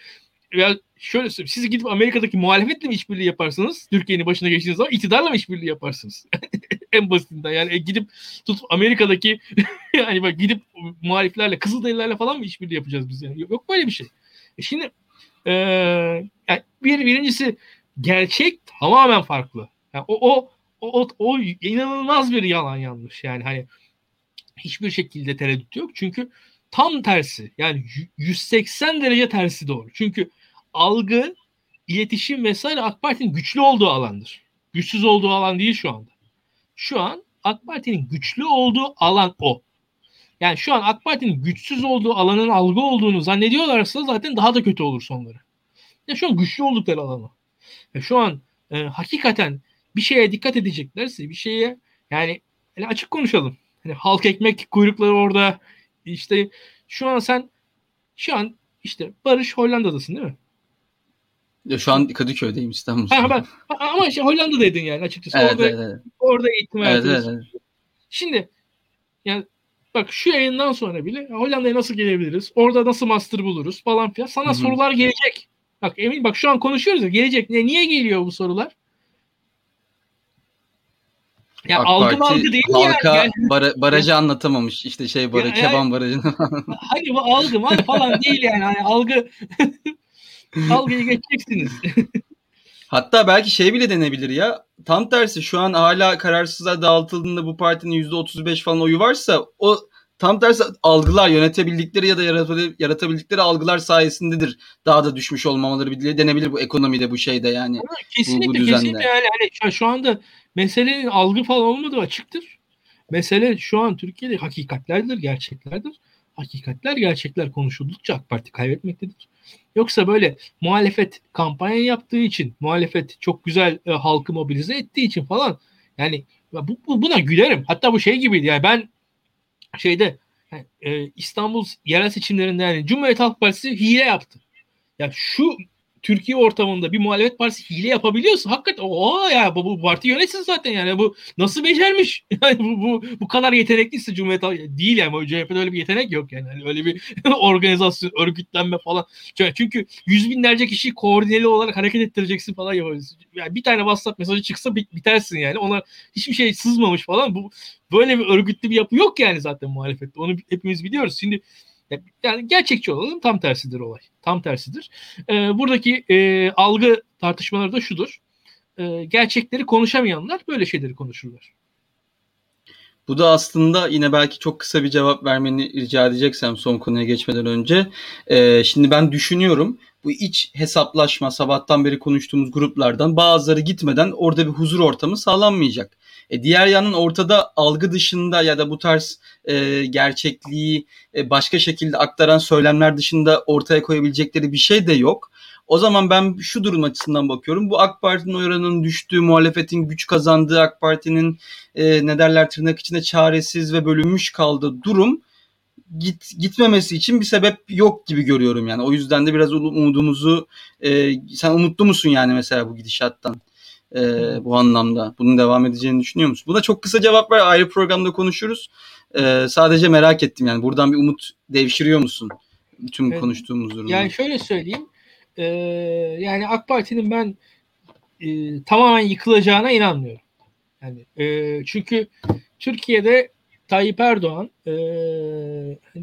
ya şöyle siz gidip Amerika'daki muhalefetle mi işbirliği yaparsınız? Türkiye'nin başına geçtiğiniz zaman iktidarla mı işbirliği yaparsınız? [laughs] en basitinden yani e, gidip tut Amerika'daki [laughs] yani bak gidip muhaliflerle Kızılderililerle falan mı işbirliği yapacağız biz yani? Yok böyle bir şey. E şimdi e, yani bir birincisi gerçek tamamen farklı. Yani o, o o, o, o inanılmaz bir yalan yanlış. Yani hani hiçbir şekilde tereddüt yok. Çünkü tam tersi. Yani 180 derece tersi doğru. Çünkü algı, iletişim vesaire AK Parti'nin güçlü olduğu alandır. Güçsüz olduğu alan değil şu anda. Şu an AK Parti'nin güçlü olduğu alan o. Yani şu an AK Parti'nin güçsüz olduğu alanın algı olduğunu zannediyorlarsa zaten daha da kötü olur sonları. Ya şu an güçlü oldukları alanı. Ve şu an e, hakikaten bir şeye dikkat edeceklerse bir şeye yani, yani açık konuşalım. Hani halk ekmek kuyrukları orada işte şu an sen şu an işte Barış Hollanda'dasın değil mi? Ya şu an Kadıköy'deyim İstanbul'da. Ha, ben, ama işte Hollanda'daydın yani açıkçası. Evet, orada, evet, evet. orada eğitim evet, evet, evet. Şimdi yani bak şu yayından sonra bile Hollanda'ya nasıl gelebiliriz? Orada nasıl master buluruz falan filan. Sana Hı-hı. sorular gelecek. Bak emin bak şu an konuşuyoruz ya gelecek. Ne niye geliyor bu sorular? Ya AK algı Parti algı değil halka yani. Bara, barajı anlatamamış. İşte şey barajı, ya, Keban barajını. hani bu algı falan değil yani. Hani algı [laughs] algıyı geçeceksiniz. [laughs] Hatta belki şey bile denebilir ya. Tam tersi şu an hala kararsızlar dağıtıldığında bu partinin %35 falan oyu varsa o tam tersi algılar yönetebildikleri ya da yaratabildikleri algılar sayesindedir. Daha da düşmüş olmamaları bile denebilir bu ekonomide bu şeyde yani. Ama kesinlikle bu, bu kesinlikle yani hani şu anda meselenin algı falan olmadığı açıktır. Mesele şu an Türkiye'de hakikatlerdir, gerçeklerdir. Hakikatler, gerçekler konuşuldukça AK Parti kaybetmektedir. Yoksa böyle muhalefet kampanya yaptığı için, muhalefet çok güzel e, halkı mobilize ettiği için falan yani bu, bu, buna gülerim. Hatta bu şey gibiydi yani ben şeyde e, İstanbul yerel seçimlerinde yani Cumhuriyet Halk Partisi hile yaptı. Ya şu Türkiye ortamında bir muhalefet partisi hile yapabiliyorsa hakikaten o ya bu, bu parti yönetsin zaten yani bu nasıl becermiş? [laughs] Yani bu, bu, bu kadar yetenekliyse Cumhuriyet değil yani CHP'de öyle bir yetenek yok yani. yani öyle bir [laughs] organizasyon, örgütlenme falan. Çünkü yüz binlerce kişiyi koordineli olarak hareket ettireceksin falan yapabilirsin. Yani bir tane WhatsApp mesajı çıksa bitersin yani. Ona hiçbir şey sızmamış falan. Bu böyle bir örgütlü bir yapı yok yani zaten muhalefette. Onu hepimiz biliyoruz. Şimdi yani gerçekçi olalım tam tersidir olay. Tam tersidir. E, buradaki e, algı tartışmaları da şudur. E, gerçekleri konuşamayanlar böyle şeyleri konuşurlar. Bu da aslında yine belki çok kısa bir cevap vermeni rica edeceksem son konuya geçmeden önce. Ee, şimdi ben düşünüyorum bu iç hesaplaşma sabahtan beri konuştuğumuz gruplardan bazıları gitmeden orada bir huzur ortamı sağlanmayacak. E, diğer yanın ortada algı dışında ya da bu tarz e, gerçekliği e, başka şekilde aktaran söylemler dışında ortaya koyabilecekleri bir şey de yok. O zaman ben şu durum açısından bakıyorum. Bu AK Parti'nin oranının düştüğü, muhalefetin güç kazandığı, AK Parti'nin e, ne derler tırnak içinde çaresiz ve bölünmüş kaldığı durum git gitmemesi için bir sebep yok gibi görüyorum yani. O yüzden de biraz umudumuzu e, sen umutlu musun yani mesela bu gidişattan? E, bu anlamda. Bunun devam edeceğini düşünüyor musun? Buna çok kısa cevap ver. Ayrı programda konuşuruz. E, sadece merak ettim yani. Buradan bir umut devşiriyor musun? Bütün evet. konuştuğumuz durumda. Yani şöyle söyleyeyim. E, yani AK Parti'nin ben e, tamamen yıkılacağına inanmıyorum. Yani e, çünkü Türkiye'de Tayyip Erdoğan e,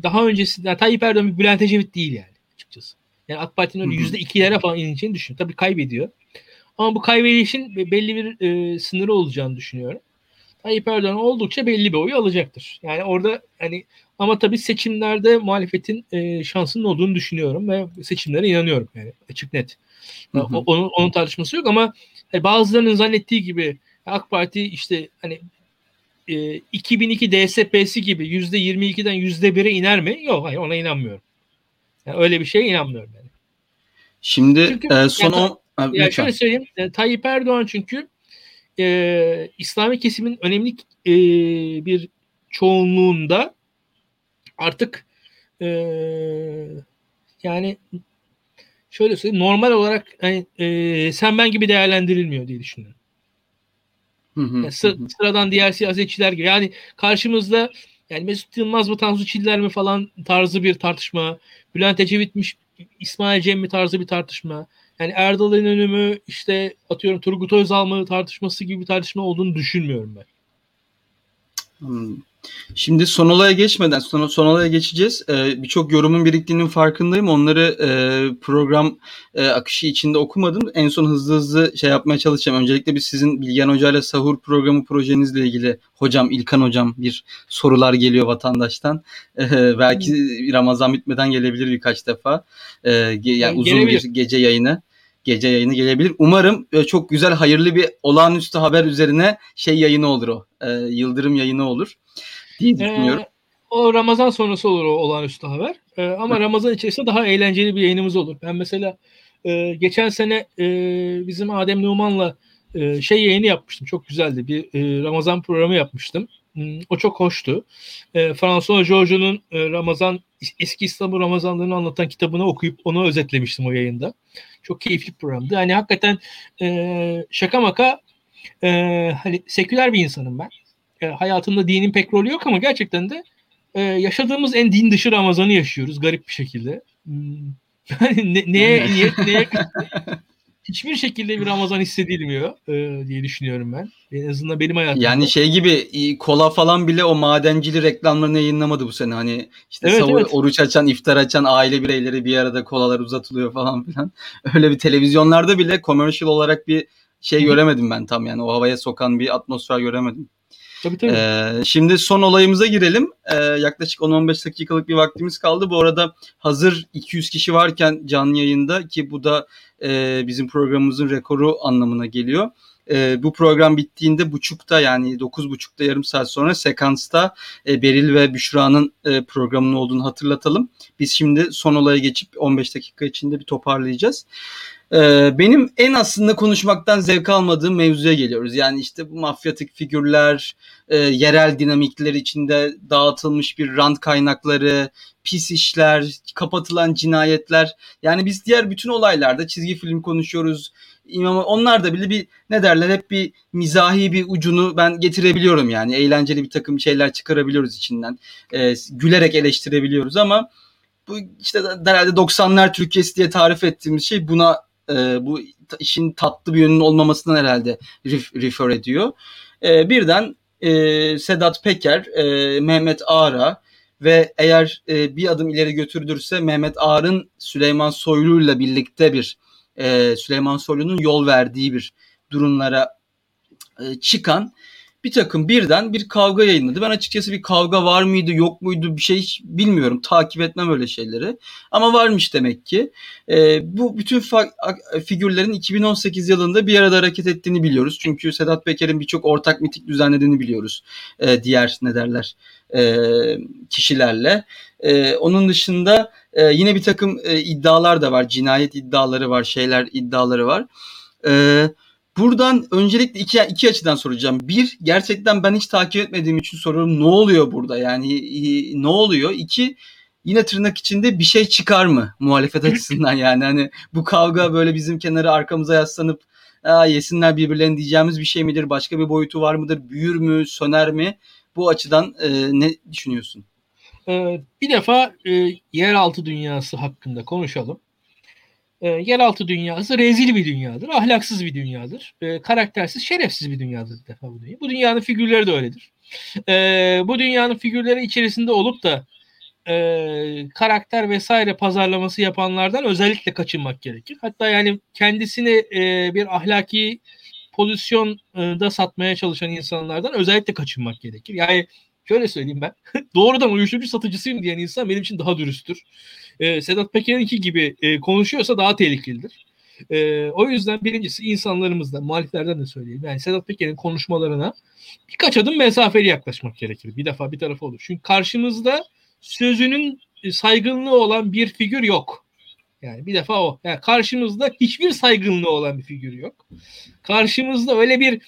daha öncesinden Tayyip Erdoğan bir Bülent Ecevit değil yani açıkçası. Yani AK Parti'nin öyle yüzde ikilere falan ineceğini düşünüyorum. Tabii kaybediyor. Ama bu kaybedişin belli bir e, sınırı olacağını düşünüyorum. Tayyip Erdoğan oldukça belli bir oyu alacaktır. Yani orada hani ama tabii seçimlerde muhalefetin e, şansının olduğunu düşünüyorum ve seçimlere inanıyorum yani açık net. Hı hı. O, onun, onun tartışması yok ama yani bazılarının zannettiği gibi AK Parti işte hani e, 2002 DSP'si gibi %22'den %1'e iner mi? Yok hayır ona inanmıyorum. Yani öyle bir şeye inanmıyorum yani. Şimdi çünkü, e, son yani, o... yani şöyle söyleyeyim. E, Tayyip Erdoğan çünkü e, İslami kesimin önemli e, bir çoğunluğunda artık e, yani şöyle söyleyeyim normal olarak hani, e, sen ben gibi değerlendirilmiyor diye düşünüyorum. yani sı- sıradan diğer siyasetçiler gibi. Yani karşımızda yani Mesut Yılmaz mı Tansu Çiller mi falan tarzı bir tartışma. Bülent Ecevit'miş İsmail Cem mi tarzı bir tartışma yani Erdal İnönü işte atıyorum Turgut Özal mı tartışması gibi bir tartışma olduğunu düşünmüyorum ben. Hmm. Şimdi son olaya geçmeden son, son olaya geçeceğiz. Ee, Birçok yorumun biriktiğinin farkındayım. Onları e, program e, akışı içinde okumadım. En son hızlı hızlı şey yapmaya çalışacağım. Öncelikle bir sizin Bilgen Hoca ile Sahur programı projenizle ilgili hocam İlkan hocam bir sorular geliyor vatandaştan. Ee, belki Ramazan bitmeden gelebilir birkaç defa. Ee, yani uzun Gelebilir. bir gece yayını gece yayını gelebilir. Umarım e, çok güzel hayırlı bir olağanüstü haber üzerine şey yayını olur o. E, Yıldırım yayını olur diye ee, düşünüyorum. Ee, o Ramazan sonrası olur o olağanüstü haber. Ee, ama Ramazan içerisinde daha eğlenceli bir yayınımız olur. Ben mesela e, geçen sene e, bizim Adem Numan'la e, şey yayını yapmıştım. Çok güzeldi. Bir e, Ramazan programı yapmıştım. Hmm, o çok hoştu. E, François Georges'un e, Ramazan eski İstanbul Ramazanlarını anlatan kitabını okuyup onu özetlemiştim o yayında. Çok keyifli programdı. Hani hakikaten e, şaka maka e, hani seküler bir insanım ben. E, hayatımda dinin pek rolü yok ama gerçekten de e, yaşadığımız en din dışı Ramazan'ı yaşıyoruz garip bir şekilde. Hmm. Yani [laughs] ne, neye, neye, neye [laughs] hiçbir şekilde bir Ramazan hissedilmiyor e, diye düşünüyorum ben. En azından benim hayatımda. Yani şey gibi kola falan bile o madencili reklamlarını yayınlamadı bu sene. Hani işte evet, savur, evet. oruç açan, iftar açan aile bireyleri bir arada kolalar uzatılıyor falan filan. [laughs] Öyle bir televizyonlarda bile commercial olarak bir şey göremedim ben tam yani. O havaya sokan bir atmosfer göremedim. Tabii tabii. Ee, şimdi son olayımıza girelim. Ee, yaklaşık 10-15 dakikalık bir vaktimiz kaldı. Bu arada hazır 200 kişi varken canlı yayında ki bu da e, bizim programımızın rekoru anlamına geliyor. E, bu program bittiğinde buçukta yani dokuz buçukta yarım saat sonra sekansta e, Beril ve Büşra'nın e, programının olduğunu hatırlatalım. Biz şimdi son olaya geçip 15 dakika içinde bir toparlayacağız. Ee, benim en aslında konuşmaktan zevk almadığım mevzuya geliyoruz. Yani işte bu mafyatik figürler, e, yerel dinamikler içinde dağıtılmış bir rant kaynakları, pis işler, kapatılan cinayetler. Yani biz diğer bütün olaylarda çizgi film konuşuyoruz. İmam onlar da bile bir ne derler hep bir mizahi bir ucunu ben getirebiliyorum yani. Eğlenceli bir takım şeyler çıkarabiliyoruz içinden. E, gülerek eleştirebiliyoruz ama bu işte herhalde 90'lar Türkiye'si diye tarif ettiğimiz şey buna e, bu işin tatlı bir yönünün olmamasından herhalde refer ediyor. E, birden e, Sedat Peker, e, Mehmet Ağar'a ve eğer e, bir adım ileri götürülürse Mehmet Ağar'ın Süleyman Soylu'yla birlikte bir e, Süleyman Soylu'nun yol verdiği bir durumlara e, çıkan bir takım birden bir kavga yayınladı. Ben açıkçası bir kavga var mıydı yok muydu bir şey bilmiyorum. Takip etmem öyle şeyleri. Ama varmış demek ki. E, bu bütün figürlerin 2018 yılında bir arada hareket ettiğini biliyoruz. Çünkü Sedat Peker'in birçok ortak mitik düzenlediğini biliyoruz. E, diğer ne derler e, kişilerle. E, onun dışında e, yine bir takım e, iddialar da var. Cinayet iddiaları var, şeyler iddiaları var. Evet Buradan öncelikle iki, iki açıdan soracağım. Bir, gerçekten ben hiç takip etmediğim için soruyorum. Ne oluyor burada? Yani ne oluyor? İki, yine tırnak içinde bir şey çıkar mı muhalefet açısından [laughs] yani? Hani bu kavga böyle bizim kenara arkamıza yaslanıp Aa, yesinler birbirlerini diyeceğimiz bir şey midir? Başka bir boyutu var mıdır? Büyür mü? Söner mi? Bu açıdan e, ne düşünüyorsun? Ee, bir defa e, yeraltı dünyası hakkında konuşalım. E, yeraltı dünyası rezil bir dünyadır, ahlaksız bir dünyadır, e, karaktersiz, şerefsiz bir dünyadır bir defa bu dünya. Bu dünyanın figürleri de öyledir. E, bu dünyanın figürleri içerisinde olup da e, karakter vesaire pazarlaması yapanlardan özellikle kaçınmak gerekir. Hatta yani kendisini e, bir ahlaki pozisyonda satmaya çalışan insanlardan özellikle kaçınmak gerekir. Yani şöyle söyleyeyim ben [laughs] doğrudan uyuşturucu satıcısıyım diyen insan benim için daha dürüsttür e, Sedat Peker'inki gibi e, konuşuyorsa daha tehlikelidir. E, o yüzden birincisi insanlarımızdan, muhaliflerden de söyleyeyim. Yani Sedat Peker'in konuşmalarına birkaç adım mesafeli yaklaşmak gerekir. Bir defa bir tarafı olur. Çünkü karşımızda sözünün saygınlığı olan bir figür yok. Yani bir defa o. Yani karşımızda hiçbir saygınlığı olan bir figür yok. Karşımızda öyle bir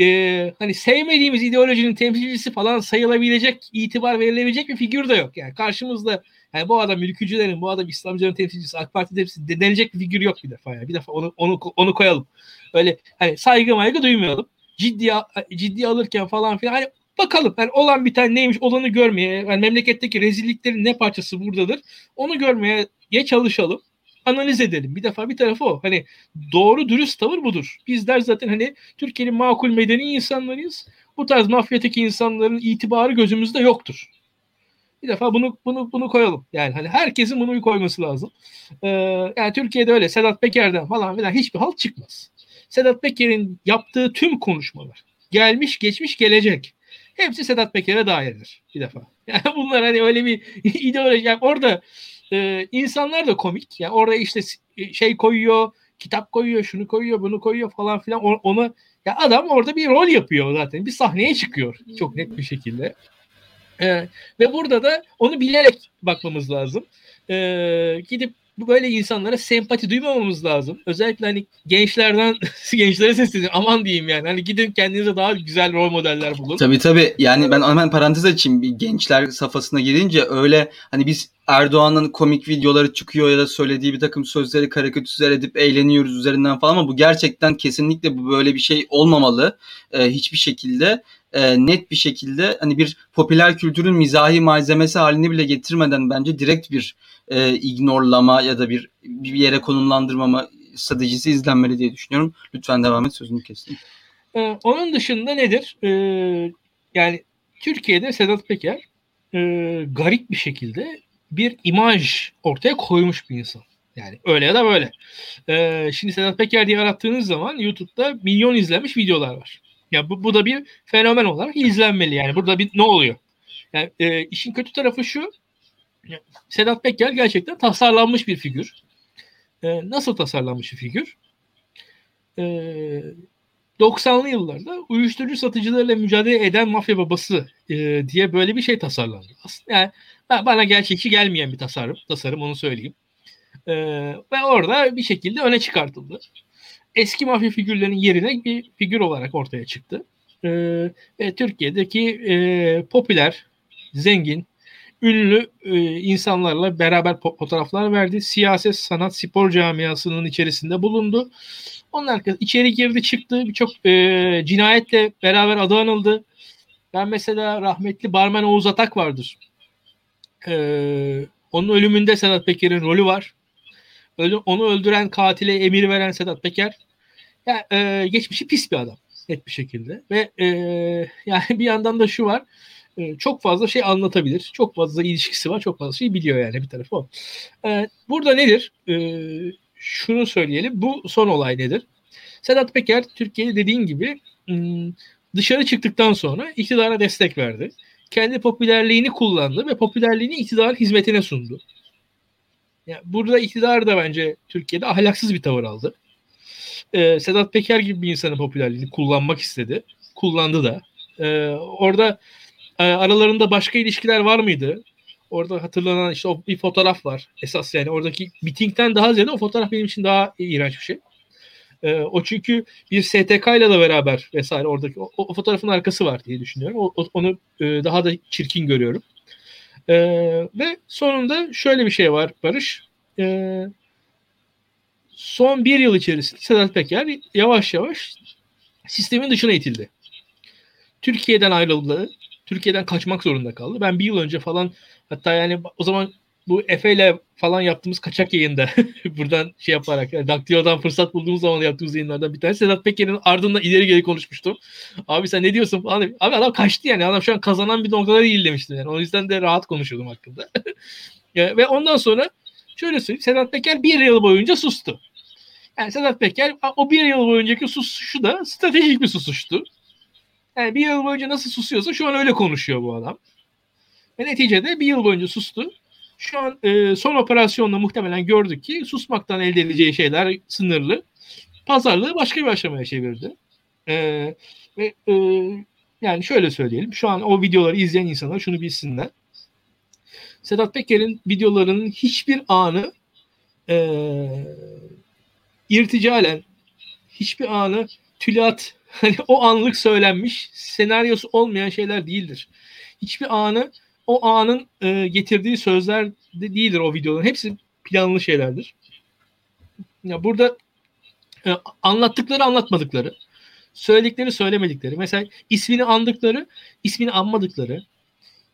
e, hani sevmediğimiz ideolojinin temsilcisi falan sayılabilecek, itibar verilebilecek bir figür de yok. Yani karşımızda yani bu adam ülkücülerin, bu adam İslamcıların temsilcisi, AK Parti temsilcisi denilecek bir figür yok bir defa. Yani. Bir defa onu onu onu koyalım. Öyle hani saygı maygı duymayalım. Ciddi ciddi alırken falan filan hani bakalım yani olan bir tane neymiş olanı görmeye yani memleketteki rezilliklerin ne parçası buradadır onu görmeye çalışalım analiz edelim. Bir defa bir tarafı o. Hani doğru dürüst tavır budur. Bizler zaten hani Türkiye'nin makul medeni insanlarıyız. Bu tarz mafyateki insanların itibarı gözümüzde yoktur. Bir defa bunu bunu bunu koyalım. Yani hani herkesin bunu koyması lazım. Ee, yani Türkiye'de öyle Sedat Peker'den falan filan hiçbir halt çıkmaz. Sedat Peker'in yaptığı tüm konuşmalar gelmiş, geçmiş, gelecek. Hepsi Sedat Peker'e dairdir bir defa. [laughs] Yani bunlar hani öyle bir [laughs] ideoloji. Yani orada e, insanlar da komik. Yani orada işte şey koyuyor, kitap koyuyor, şunu koyuyor, bunu koyuyor falan filan. Ona ya adam orada bir rol yapıyor zaten. Bir sahneye çıkıyor çok net bir şekilde. E, ve burada da onu bilerek bakmamız lazım. E, gidip böyle insanlara sempati duymamamız lazım. Özellikle hani gençlerden [laughs] gençlere sesleniyorum. Aman diyeyim yani. Hani gidin kendinize daha güzel rol modeller bulun. Tabii tabii. Yani ben hemen parantez açayım. Bir gençler safhasına girince öyle hani biz Erdoğan'ın komik videoları çıkıyor ya da söylediği bir takım sözleri karikatürize edip eğleniyoruz üzerinden falan ama bu gerçekten kesinlikle bu böyle bir şey olmamalı. Ee, hiçbir şekilde e, net bir şekilde hani bir popüler kültürün mizahi malzemesi halini bile getirmeden bence direkt bir e, ignorlama ya da bir bir yere konumlandırmama stratejisi izlenmeli diye düşünüyorum. Lütfen devam et sözünü kestim. Ee, onun dışında nedir? Ee, yani Türkiye'de Sedat Peker e, garip bir şekilde bir imaj ortaya koymuş bir insan. Yani öyle ya da böyle. Ee, şimdi Sedat Peker diye arattığınız zaman YouTube'da milyon izlenmiş videolar var. Ya bu, bu da bir fenomen olarak izlenmeli yani. Burada bir ne oluyor? Yani e, işin kötü tarafı şu. Sedat Peker gerçekten tasarlanmış bir figür. E, nasıl tasarlanmış bir figür? E, 90'lı yıllarda uyuşturucu satıcılarıyla mücadele eden mafya babası e, diye böyle bir şey tasarlandı. Aslında yani bana gerçekçi gelmeyen bir tasarım, tasarım onu söyleyeyim. E, ve orada bir şekilde öne çıkartıldı. Eski mafya figürlerinin yerine bir figür olarak ortaya çıktı. E, ve Türkiye'deki e, popüler, zengin, ünlü e, insanlarla beraber fotoğraflar verdi. Siyaset, sanat, spor camiasının içerisinde bulundu. Onlar içeri girdi çıktı. Birçok e, cinayetle beraber adı anıldı. Ben mesela rahmetli barmen Oğuz Atak vardır. Ee, onun ölümünde Sedat Peker'in rolü var. Ölü, onu öldüren katile emir veren Sedat Peker. Ya, e, geçmişi pis bir adam net bir şekilde. Ve e, [laughs] yani bir yandan da şu var. E, çok fazla şey anlatabilir. Çok fazla ilişkisi var. Çok fazla şey biliyor yani bir tarafı o. E, burada nedir? E, şunu söyleyelim. Bu son olay nedir? Sedat Peker Türkiye'de dediğin gibi dışarı çıktıktan sonra iktidara destek verdi. Kendi popülerliğini kullandı ve popülerliğini iktidar hizmetine sundu. Yani burada iktidar da bence Türkiye'de ahlaksız bir tavır aldı. Ee, Sedat Peker gibi bir insanın popülerliğini kullanmak istedi. Kullandı da. Ee, orada e, aralarında başka ilişkiler var mıydı? Orada hatırlanan işte o bir fotoğraf var. Esas yani oradaki mitingden daha ziyade o fotoğraf benim için daha iğrenç bir şey. E, o çünkü bir STK ile de beraber vesaire oradaki o, o fotoğrafın arkası var diye düşünüyorum. O, o, onu e, daha da çirkin görüyorum. E, ve sonunda şöyle bir şey var Barış. E, son bir yıl içerisinde Sedat Peker yavaş yavaş sistemin dışına itildi. Türkiye'den ayrıldı. Türkiye'den kaçmak zorunda kaldı. Ben bir yıl önce falan hatta yani o zaman bu Efe ile falan yaptığımız kaçak yayında [laughs] buradan şey yaparak yani Daktilo'dan fırsat bulduğumuz zaman yaptığımız yayınlardan bir tanesi Sedat Peker'in ardından ileri geri konuşmuştum. Abi sen ne diyorsun falan. Abi adam kaçtı yani. Adam şu an kazanan bir noktada değil demiştim yani. O yüzden de rahat konuşuyordum hakkında. [laughs] Ve ondan sonra şöyle söyleyeyim. Sedat Peker bir yıl boyunca sustu. Yani Sedat Peker o bir yıl boyuncaki susuşu da stratejik bir susuştu. Yani bir yıl boyunca nasıl susuyorsa şu an öyle konuşuyor bu adam. Ve neticede bir yıl boyunca sustu. Şu an e, son operasyonla muhtemelen gördük ki susmaktan elde edeceği şeyler sınırlı. Pazarlığı başka bir aşamaya çevirdi. E, ve e, yani şöyle söyleyelim. Şu an o videoları izleyen insanlar şunu bilsinler. Sedat Peker'in videolarının hiçbir anı e, irticalen hiçbir anı tülat hani o anlık söylenmiş senaryosu olmayan şeyler değildir. Hiçbir anı o anın e, getirdiği sözler de değildir o videoların. Hepsi planlı şeylerdir. Ya burada e, anlattıkları anlatmadıkları, söyledikleri söylemedikleri, mesela ismini andıkları, ismini anmadıkları,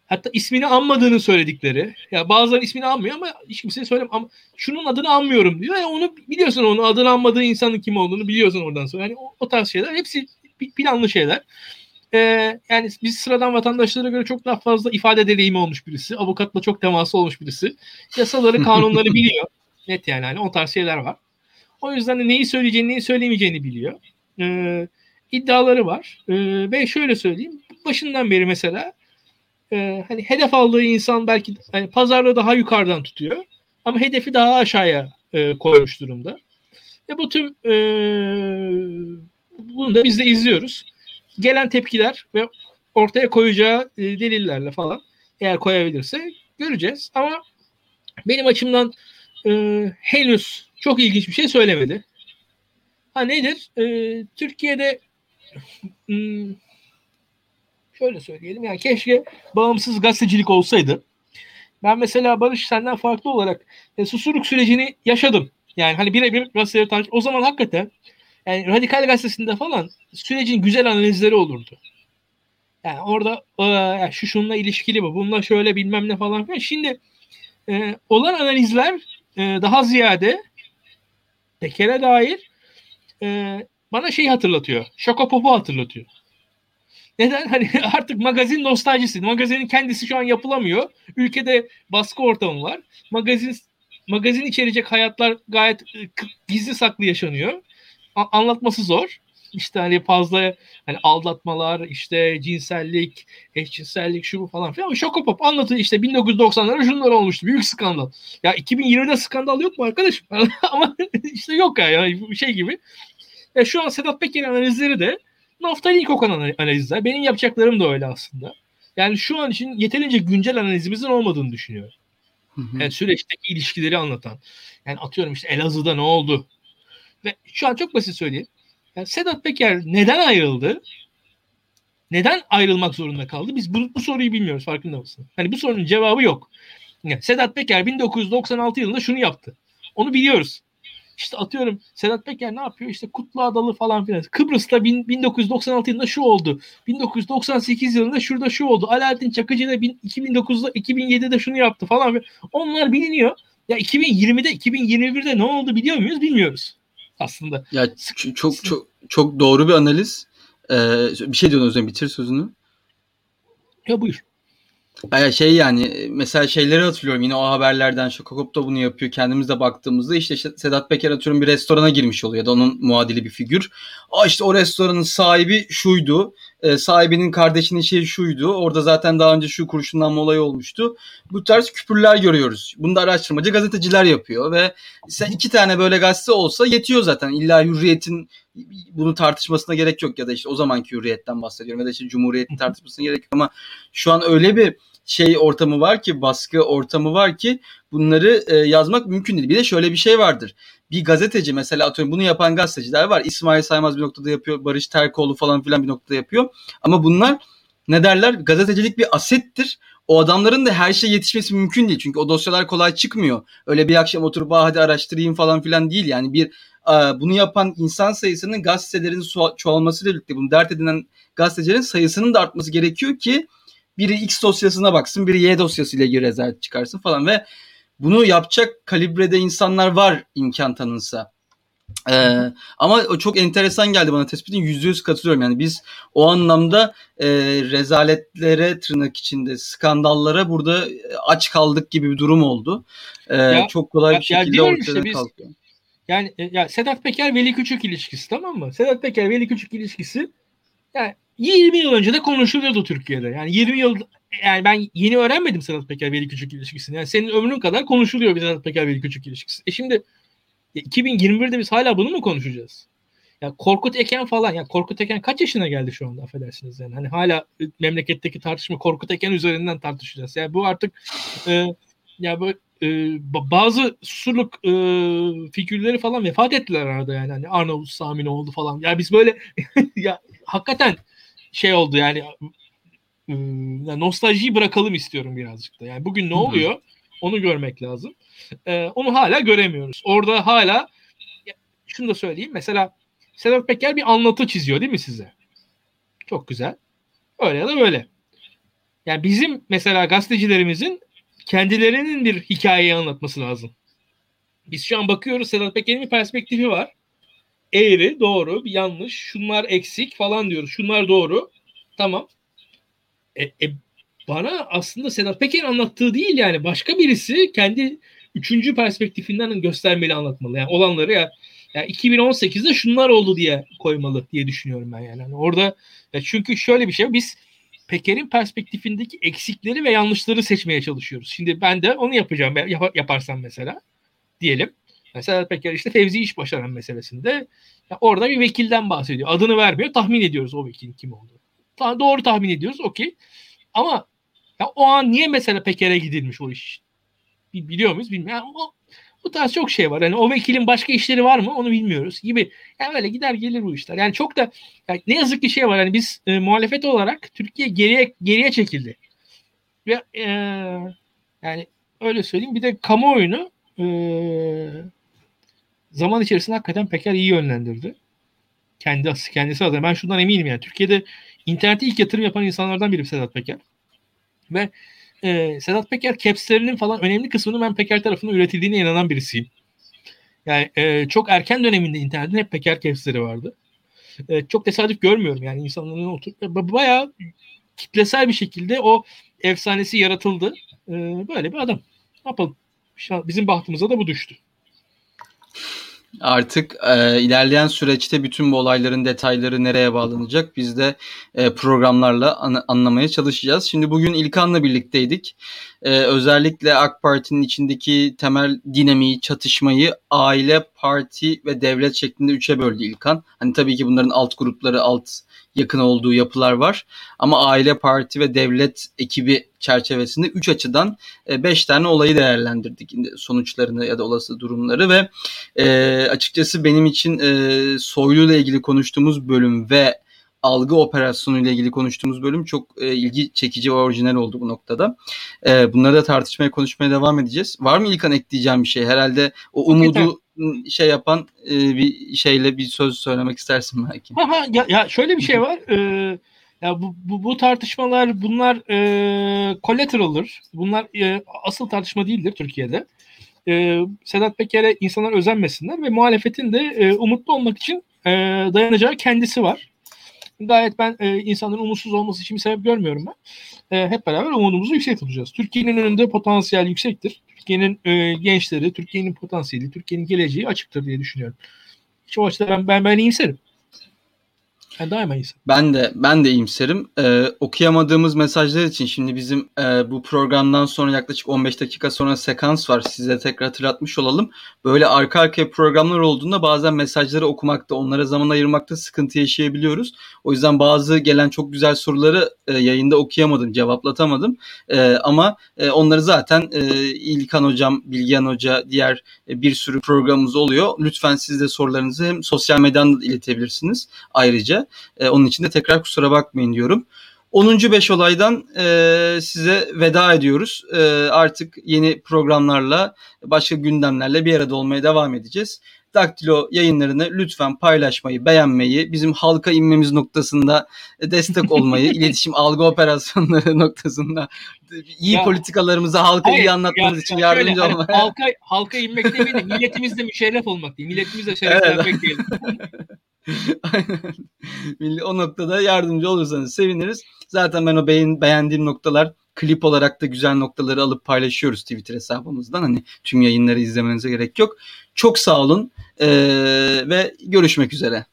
hatta ismini anmadığını söyledikleri. Ya bazıları ismini anmıyor ama hiç kimseye söylem ama şunun adını anmıyorum diyor. Yani onu biliyorsun onu adını anmadığı insanın kim olduğunu biliyorsun oradan sonra. Yani o, o tarz şeyler hepsi planlı şeyler e, yani biz sıradan vatandaşlara göre çok daha fazla ifade deneyimi olmuş birisi. Avukatla çok teması olmuş birisi. Yasaları, [laughs] kanunları biliyor. Net yani hani o tarz şeyler var. O yüzden de neyi söyleyeceğini, neyi söylemeyeceğini biliyor. E, iddiaları var. E, ve şöyle söyleyeyim. Başından beri mesela e, hani hedef aldığı insan belki hani pazarlığı daha yukarıdan tutuyor. Ama hedefi daha aşağıya e, koymuş durumda. Ve bu tüm e, bunu da biz de izliyoruz gelen tepkiler ve ortaya koyacağı e, delillerle falan eğer koyabilirse göreceğiz. Ama benim açımdan e, henüz çok ilginç bir şey söylemedi. Ha nedir? E, Türkiye'de hmm, şöyle söyleyelim yani keşke bağımsız gazetecilik olsaydı. Ben mesela Barış senden farklı olarak e, susurluk sürecini yaşadım. Yani hani birebir gazeteleri takip. O zaman hakikaten yani Radikal Gazetesi'nde falan sürecin güzel analizleri olurdu. Yani orada e, şu şununla ilişkili bu, bununla şöyle bilmem ne falan filan. Şimdi e, olan analizler e, daha ziyade Peker'e dair e, bana şey hatırlatıyor. Şokopop'u hatırlatıyor. Neden? Hani [laughs] artık magazin nostaljisi. Magazinin kendisi şu an yapılamıyor. Ülkede baskı ortamı var. Magazin magazin içerecek hayatlar gayet e, gizli saklı yaşanıyor anlatması zor. İşte hani fazla hani aldatmalar, işte cinsellik, eşcinsellik şu bu falan filan. Şokopop anlatıyor işte 1990'larda şunlar olmuştu. Büyük skandal. Ya 2020'de skandal yok mu arkadaşım? [laughs] Ama işte yok ya yani şey gibi. Ya şu an Sedat Peker analizleri de naftalin kokan analizler. Benim yapacaklarım da öyle aslında. Yani şu an için yeterince güncel analizimizin olmadığını düşünüyorum. Yani süreçteki ilişkileri anlatan. Yani atıyorum işte Elazığ'da ne oldu? Ve şu an çok basit söyleyeyim. Yani Sedat Peker neden ayrıldı? Neden ayrılmak zorunda kaldı? Biz bu, bu soruyu bilmiyoruz farkında mısın? Hani bu sorunun cevabı yok. Yani Sedat Peker 1996 yılında şunu yaptı. Onu biliyoruz. İşte atıyorum Sedat Peker ne yapıyor? İşte Kutlu Adalı falan filan. Kıbrıs'ta bin, 1996 yılında şu oldu. 1998 yılında şurada şu oldu. Alaaddin Çakıcı da 2009'da 2007'de şunu yaptı falan. Onlar biliniyor. Ya 2020'de 2021'de ne oldu biliyor muyuz? Bilmiyoruz aslında. Ya çok çok çok doğru bir analiz. Ee, bir şey diyordun Özlem bitir sözünü. Ya buyur. Yani şey yani mesela şeyleri hatırlıyorum yine o haberlerden Şokokop da bunu yapıyor. Kendimiz de baktığımızda işte, işte Sedat Peker atıyorum bir restorana girmiş oluyor ya da onun muadili bir figür. Aa işte o restoranın sahibi şuydu. E, sahibinin kardeşinin şeyi şuydu. Orada zaten daha önce şu kurşunlanma olayı olmuştu. Bu tarz küpürler görüyoruz. Bunu da araştırmacı gazeteciler yapıyor ve sen iki tane böyle gazete olsa yetiyor zaten. İlla hürriyetin bunu tartışmasına gerek yok ya da işte o zamanki hürriyetten bahsediyorum ya da işte cumhuriyetin tartışmasına gerek yok ama şu an öyle bir şey ortamı var ki baskı ortamı var ki bunları e, yazmak mümkün değil. Bir de şöyle bir şey vardır. Bir gazeteci mesela atıyorum bunu yapan gazeteciler var. İsmail Saymaz bir noktada yapıyor. Barış Terkoğlu falan filan bir noktada yapıyor. Ama bunlar ne derler? Gazetecilik bir asettir. O adamların da her şey yetişmesi mümkün değil. Çünkü o dosyalar kolay çıkmıyor. Öyle bir akşam oturup hadi araştırayım falan filan değil. Yani bir bunu yapan insan sayısının gazetelerin çoğalmasıyla birlikte bunu dert edinen gazetecilerin sayısının da artması gerekiyor ki biri X dosyasına baksın, biri Y dosyasıyla ilgili rezalet çıkarsın falan ve bunu yapacak kalibrede insanlar var imkan tanınsa. Ee, ama o çok enteresan geldi bana tespitin yüzde yüz katılıyorum yani biz o anlamda e, rezaletlere tırnak içinde skandallara burada aç kaldık gibi bir durum oldu. Ee, ya, çok kolay bir şekilde ya ortadan işte biz, kalkıyor. Yani e, ya Sedat Peker Veli Küçük ilişkisi tamam mı? Sedat Peker Veli Küçük ilişkisi yani 20 yıl önce de konuşuluyordu Türkiye'de. Yani 20 yıl yani ben yeni öğrenmedim Sedat Peker Veli Küçük ilişkisini. Yani senin ömrün kadar konuşuluyor bir Sedat Peker Veli Küçük ilişkisi. E şimdi 2021'de biz hala bunu mu konuşacağız? Ya Korkut Eken falan ya Korkut Eken kaç yaşına geldi şu anda affedersiniz yani. Hani hala memleketteki tartışma Korkut Eken üzerinden tartışacağız. Yani bu artık e, ya bu e, bazı susurluk e, figürleri falan vefat ettiler arada yani. Hani Arnavut Sami oldu falan. Ya biz böyle [laughs] ya hakikaten şey oldu yani ıı, nostaljiyi bırakalım istiyorum birazcık da. Yani bugün ne oluyor? Onu görmek lazım. Ee, onu hala göremiyoruz. Orada hala şunu da söyleyeyim. Mesela Sedat Peker bir anlatı çiziyor değil mi size? Çok güzel. Öyle ya da böyle. Yani bizim mesela gazetecilerimizin kendilerinin bir hikayeyi anlatması lazım. Biz şu an bakıyoruz Sedat Peker'in bir perspektifi var eğri, doğru, bir yanlış, şunlar eksik falan diyoruz. Şunlar doğru. Tamam. E, e, bana aslında Sedat Peker'in anlattığı değil yani başka birisi kendi üçüncü perspektifinden göstermeli anlatmalı. Yani olanları ya yani 2018'de şunlar oldu diye koymalı diye düşünüyorum ben yani. yani orada ya çünkü şöyle bir şey biz Peker'in perspektifindeki eksikleri ve yanlışları seçmeye çalışıyoruz. Şimdi ben de onu yapacağım. Yap, yaparsam mesela diyelim. Mesela Peker işte Fevzi iş başaran meselesinde ya orada bir vekilden bahsediyor. Adını vermiyor. Tahmin ediyoruz o vekilin kim olduğunu. Ta, doğru tahmin ediyoruz. Okey. Ama ya o an niye mesela Peker'e gidilmiş o iş? Biliyor muyuz? Bilmiyorum. Yani o, bu tarz çok şey var. Yani o vekilin başka işleri var mı onu bilmiyoruz gibi. Yani böyle gider gelir bu işler. Yani çok da yani ne yazık ki şey var. Yani biz e, muhalefet olarak Türkiye geriye geriye çekildi. Ve e, yani öyle söyleyeyim. Bir de kamuoyunu e, zaman içerisinde hakikaten Peker iyi yönlendirdi. Kendi kendisi adına. Ben şundan eminim yani. Türkiye'de internete ilk yatırım yapan insanlardan biri Sedat Peker. Ve e, Sedat Peker caps'lerinin falan önemli kısmını ben Peker tarafından üretildiğine inanan birisiyim. Yani e, çok erken döneminde internetin hep Peker caps'leri vardı. E, çok tesadüf görmüyorum yani insanların oturup bayağı kitlesel bir şekilde o efsanesi yaratıldı. E, böyle bir adam. Yapalım? Bizim bahtımıza da bu düştü. Artık e, ilerleyen süreçte bütün bu olayların detayları nereye bağlanacak biz de e, programlarla an- anlamaya çalışacağız. Şimdi bugün İlkan'la birlikteydik. E, özellikle AK Parti'nin içindeki temel dinamiği, çatışmayı aile, parti ve devlet şeklinde üçe böldü İlkan. Hani tabii ki bunların alt grupları, alt yakın olduğu yapılar var. Ama aile, parti ve devlet ekibi çerçevesinde üç açıdan e, beş tane olayı değerlendirdik sonuçlarını ya da olası durumları ve e, açıkçası benim için e, Soylu ile ilgili konuştuğumuz bölüm ve algı operasyonu ile ilgili konuştuğumuz bölüm çok e, ilgi çekici ve orijinal oldu bu noktada. E, bunları da tartışmaya, konuşmaya devam edeceğiz. Var mı İlkan ekleyeceğim bir şey? Herhalde o umudu şey yapan e, bir şeyle bir söz söylemek istersin belki. Ha, ha, ya, ya şöyle bir şey var. Ee, ya bu, bu, bu tartışmalar bunlar e, collateral'dır. Bunlar e, asıl tartışma değildir Türkiye'de. E, Sedat Peker'e insanlar özenmesinler ve muhalefetin de e, umutlu olmak için e, dayanacağı kendisi var. Gayet ben e, insanların umutsuz olması için bir sebep görmüyorum ben. E, hep beraber umudumuzu yüksek tutacağız. Türkiye'nin önünde potansiyel yüksektir. Türkiye'nin e, gençleri, Türkiye'nin potansiyeli, Türkiye'nin geleceği açıktır diye düşünüyorum. Hiç o açıdan ben, ben, ben iyimserim. Ben daima iyiyim. Ben de ben de iyimserim. Ee, okuyamadığımız mesajlar için şimdi bizim e, bu programdan sonra yaklaşık 15 dakika sonra sekans var. Size tekrar hatırlatmış olalım. Böyle arka arkaya programlar olduğunda bazen mesajları okumakta, onlara zaman ayırmakta sıkıntı yaşayabiliyoruz. O yüzden bazı gelen çok güzel soruları e, yayında okuyamadım, cevaplatamadım. E, ama e, onları zaten e, İlkan Hocam, Bilgehan Hoca, diğer e, bir sürü programımız oluyor. Lütfen siz de sorularınızı hem sosyal medyadan da iletebilirsiniz ayrıca. E, onun için de tekrar kusura bakmayın diyorum. 10. 5 olaydan e, size veda ediyoruz. E, artık yeni programlarla, başka gündemlerle bir arada olmaya devam edeceğiz. Daktilo yayınlarını lütfen paylaşmayı, beğenmeyi, bizim halka inmemiz noktasında destek [laughs] olmayı, iletişim algı operasyonları [laughs] noktasında iyi ya, politikalarımızı halka hayır, iyi anlatmanız ya, için yardımcı şöyle, olmaya. Hani halka, halka inmek değil de milletimizle müşerref olmak değil. Milletimizle [laughs] şereflenmek evet. değil. [laughs] Aynen. o noktada yardımcı olursanız seviniriz. Zaten ben o beğen, beğendiğim noktalar klip olarak da güzel noktaları alıp paylaşıyoruz Twitter hesabımızdan. Hani tüm yayınları izlemenize gerek yok. Çok sağ olun ee, ve görüşmek üzere.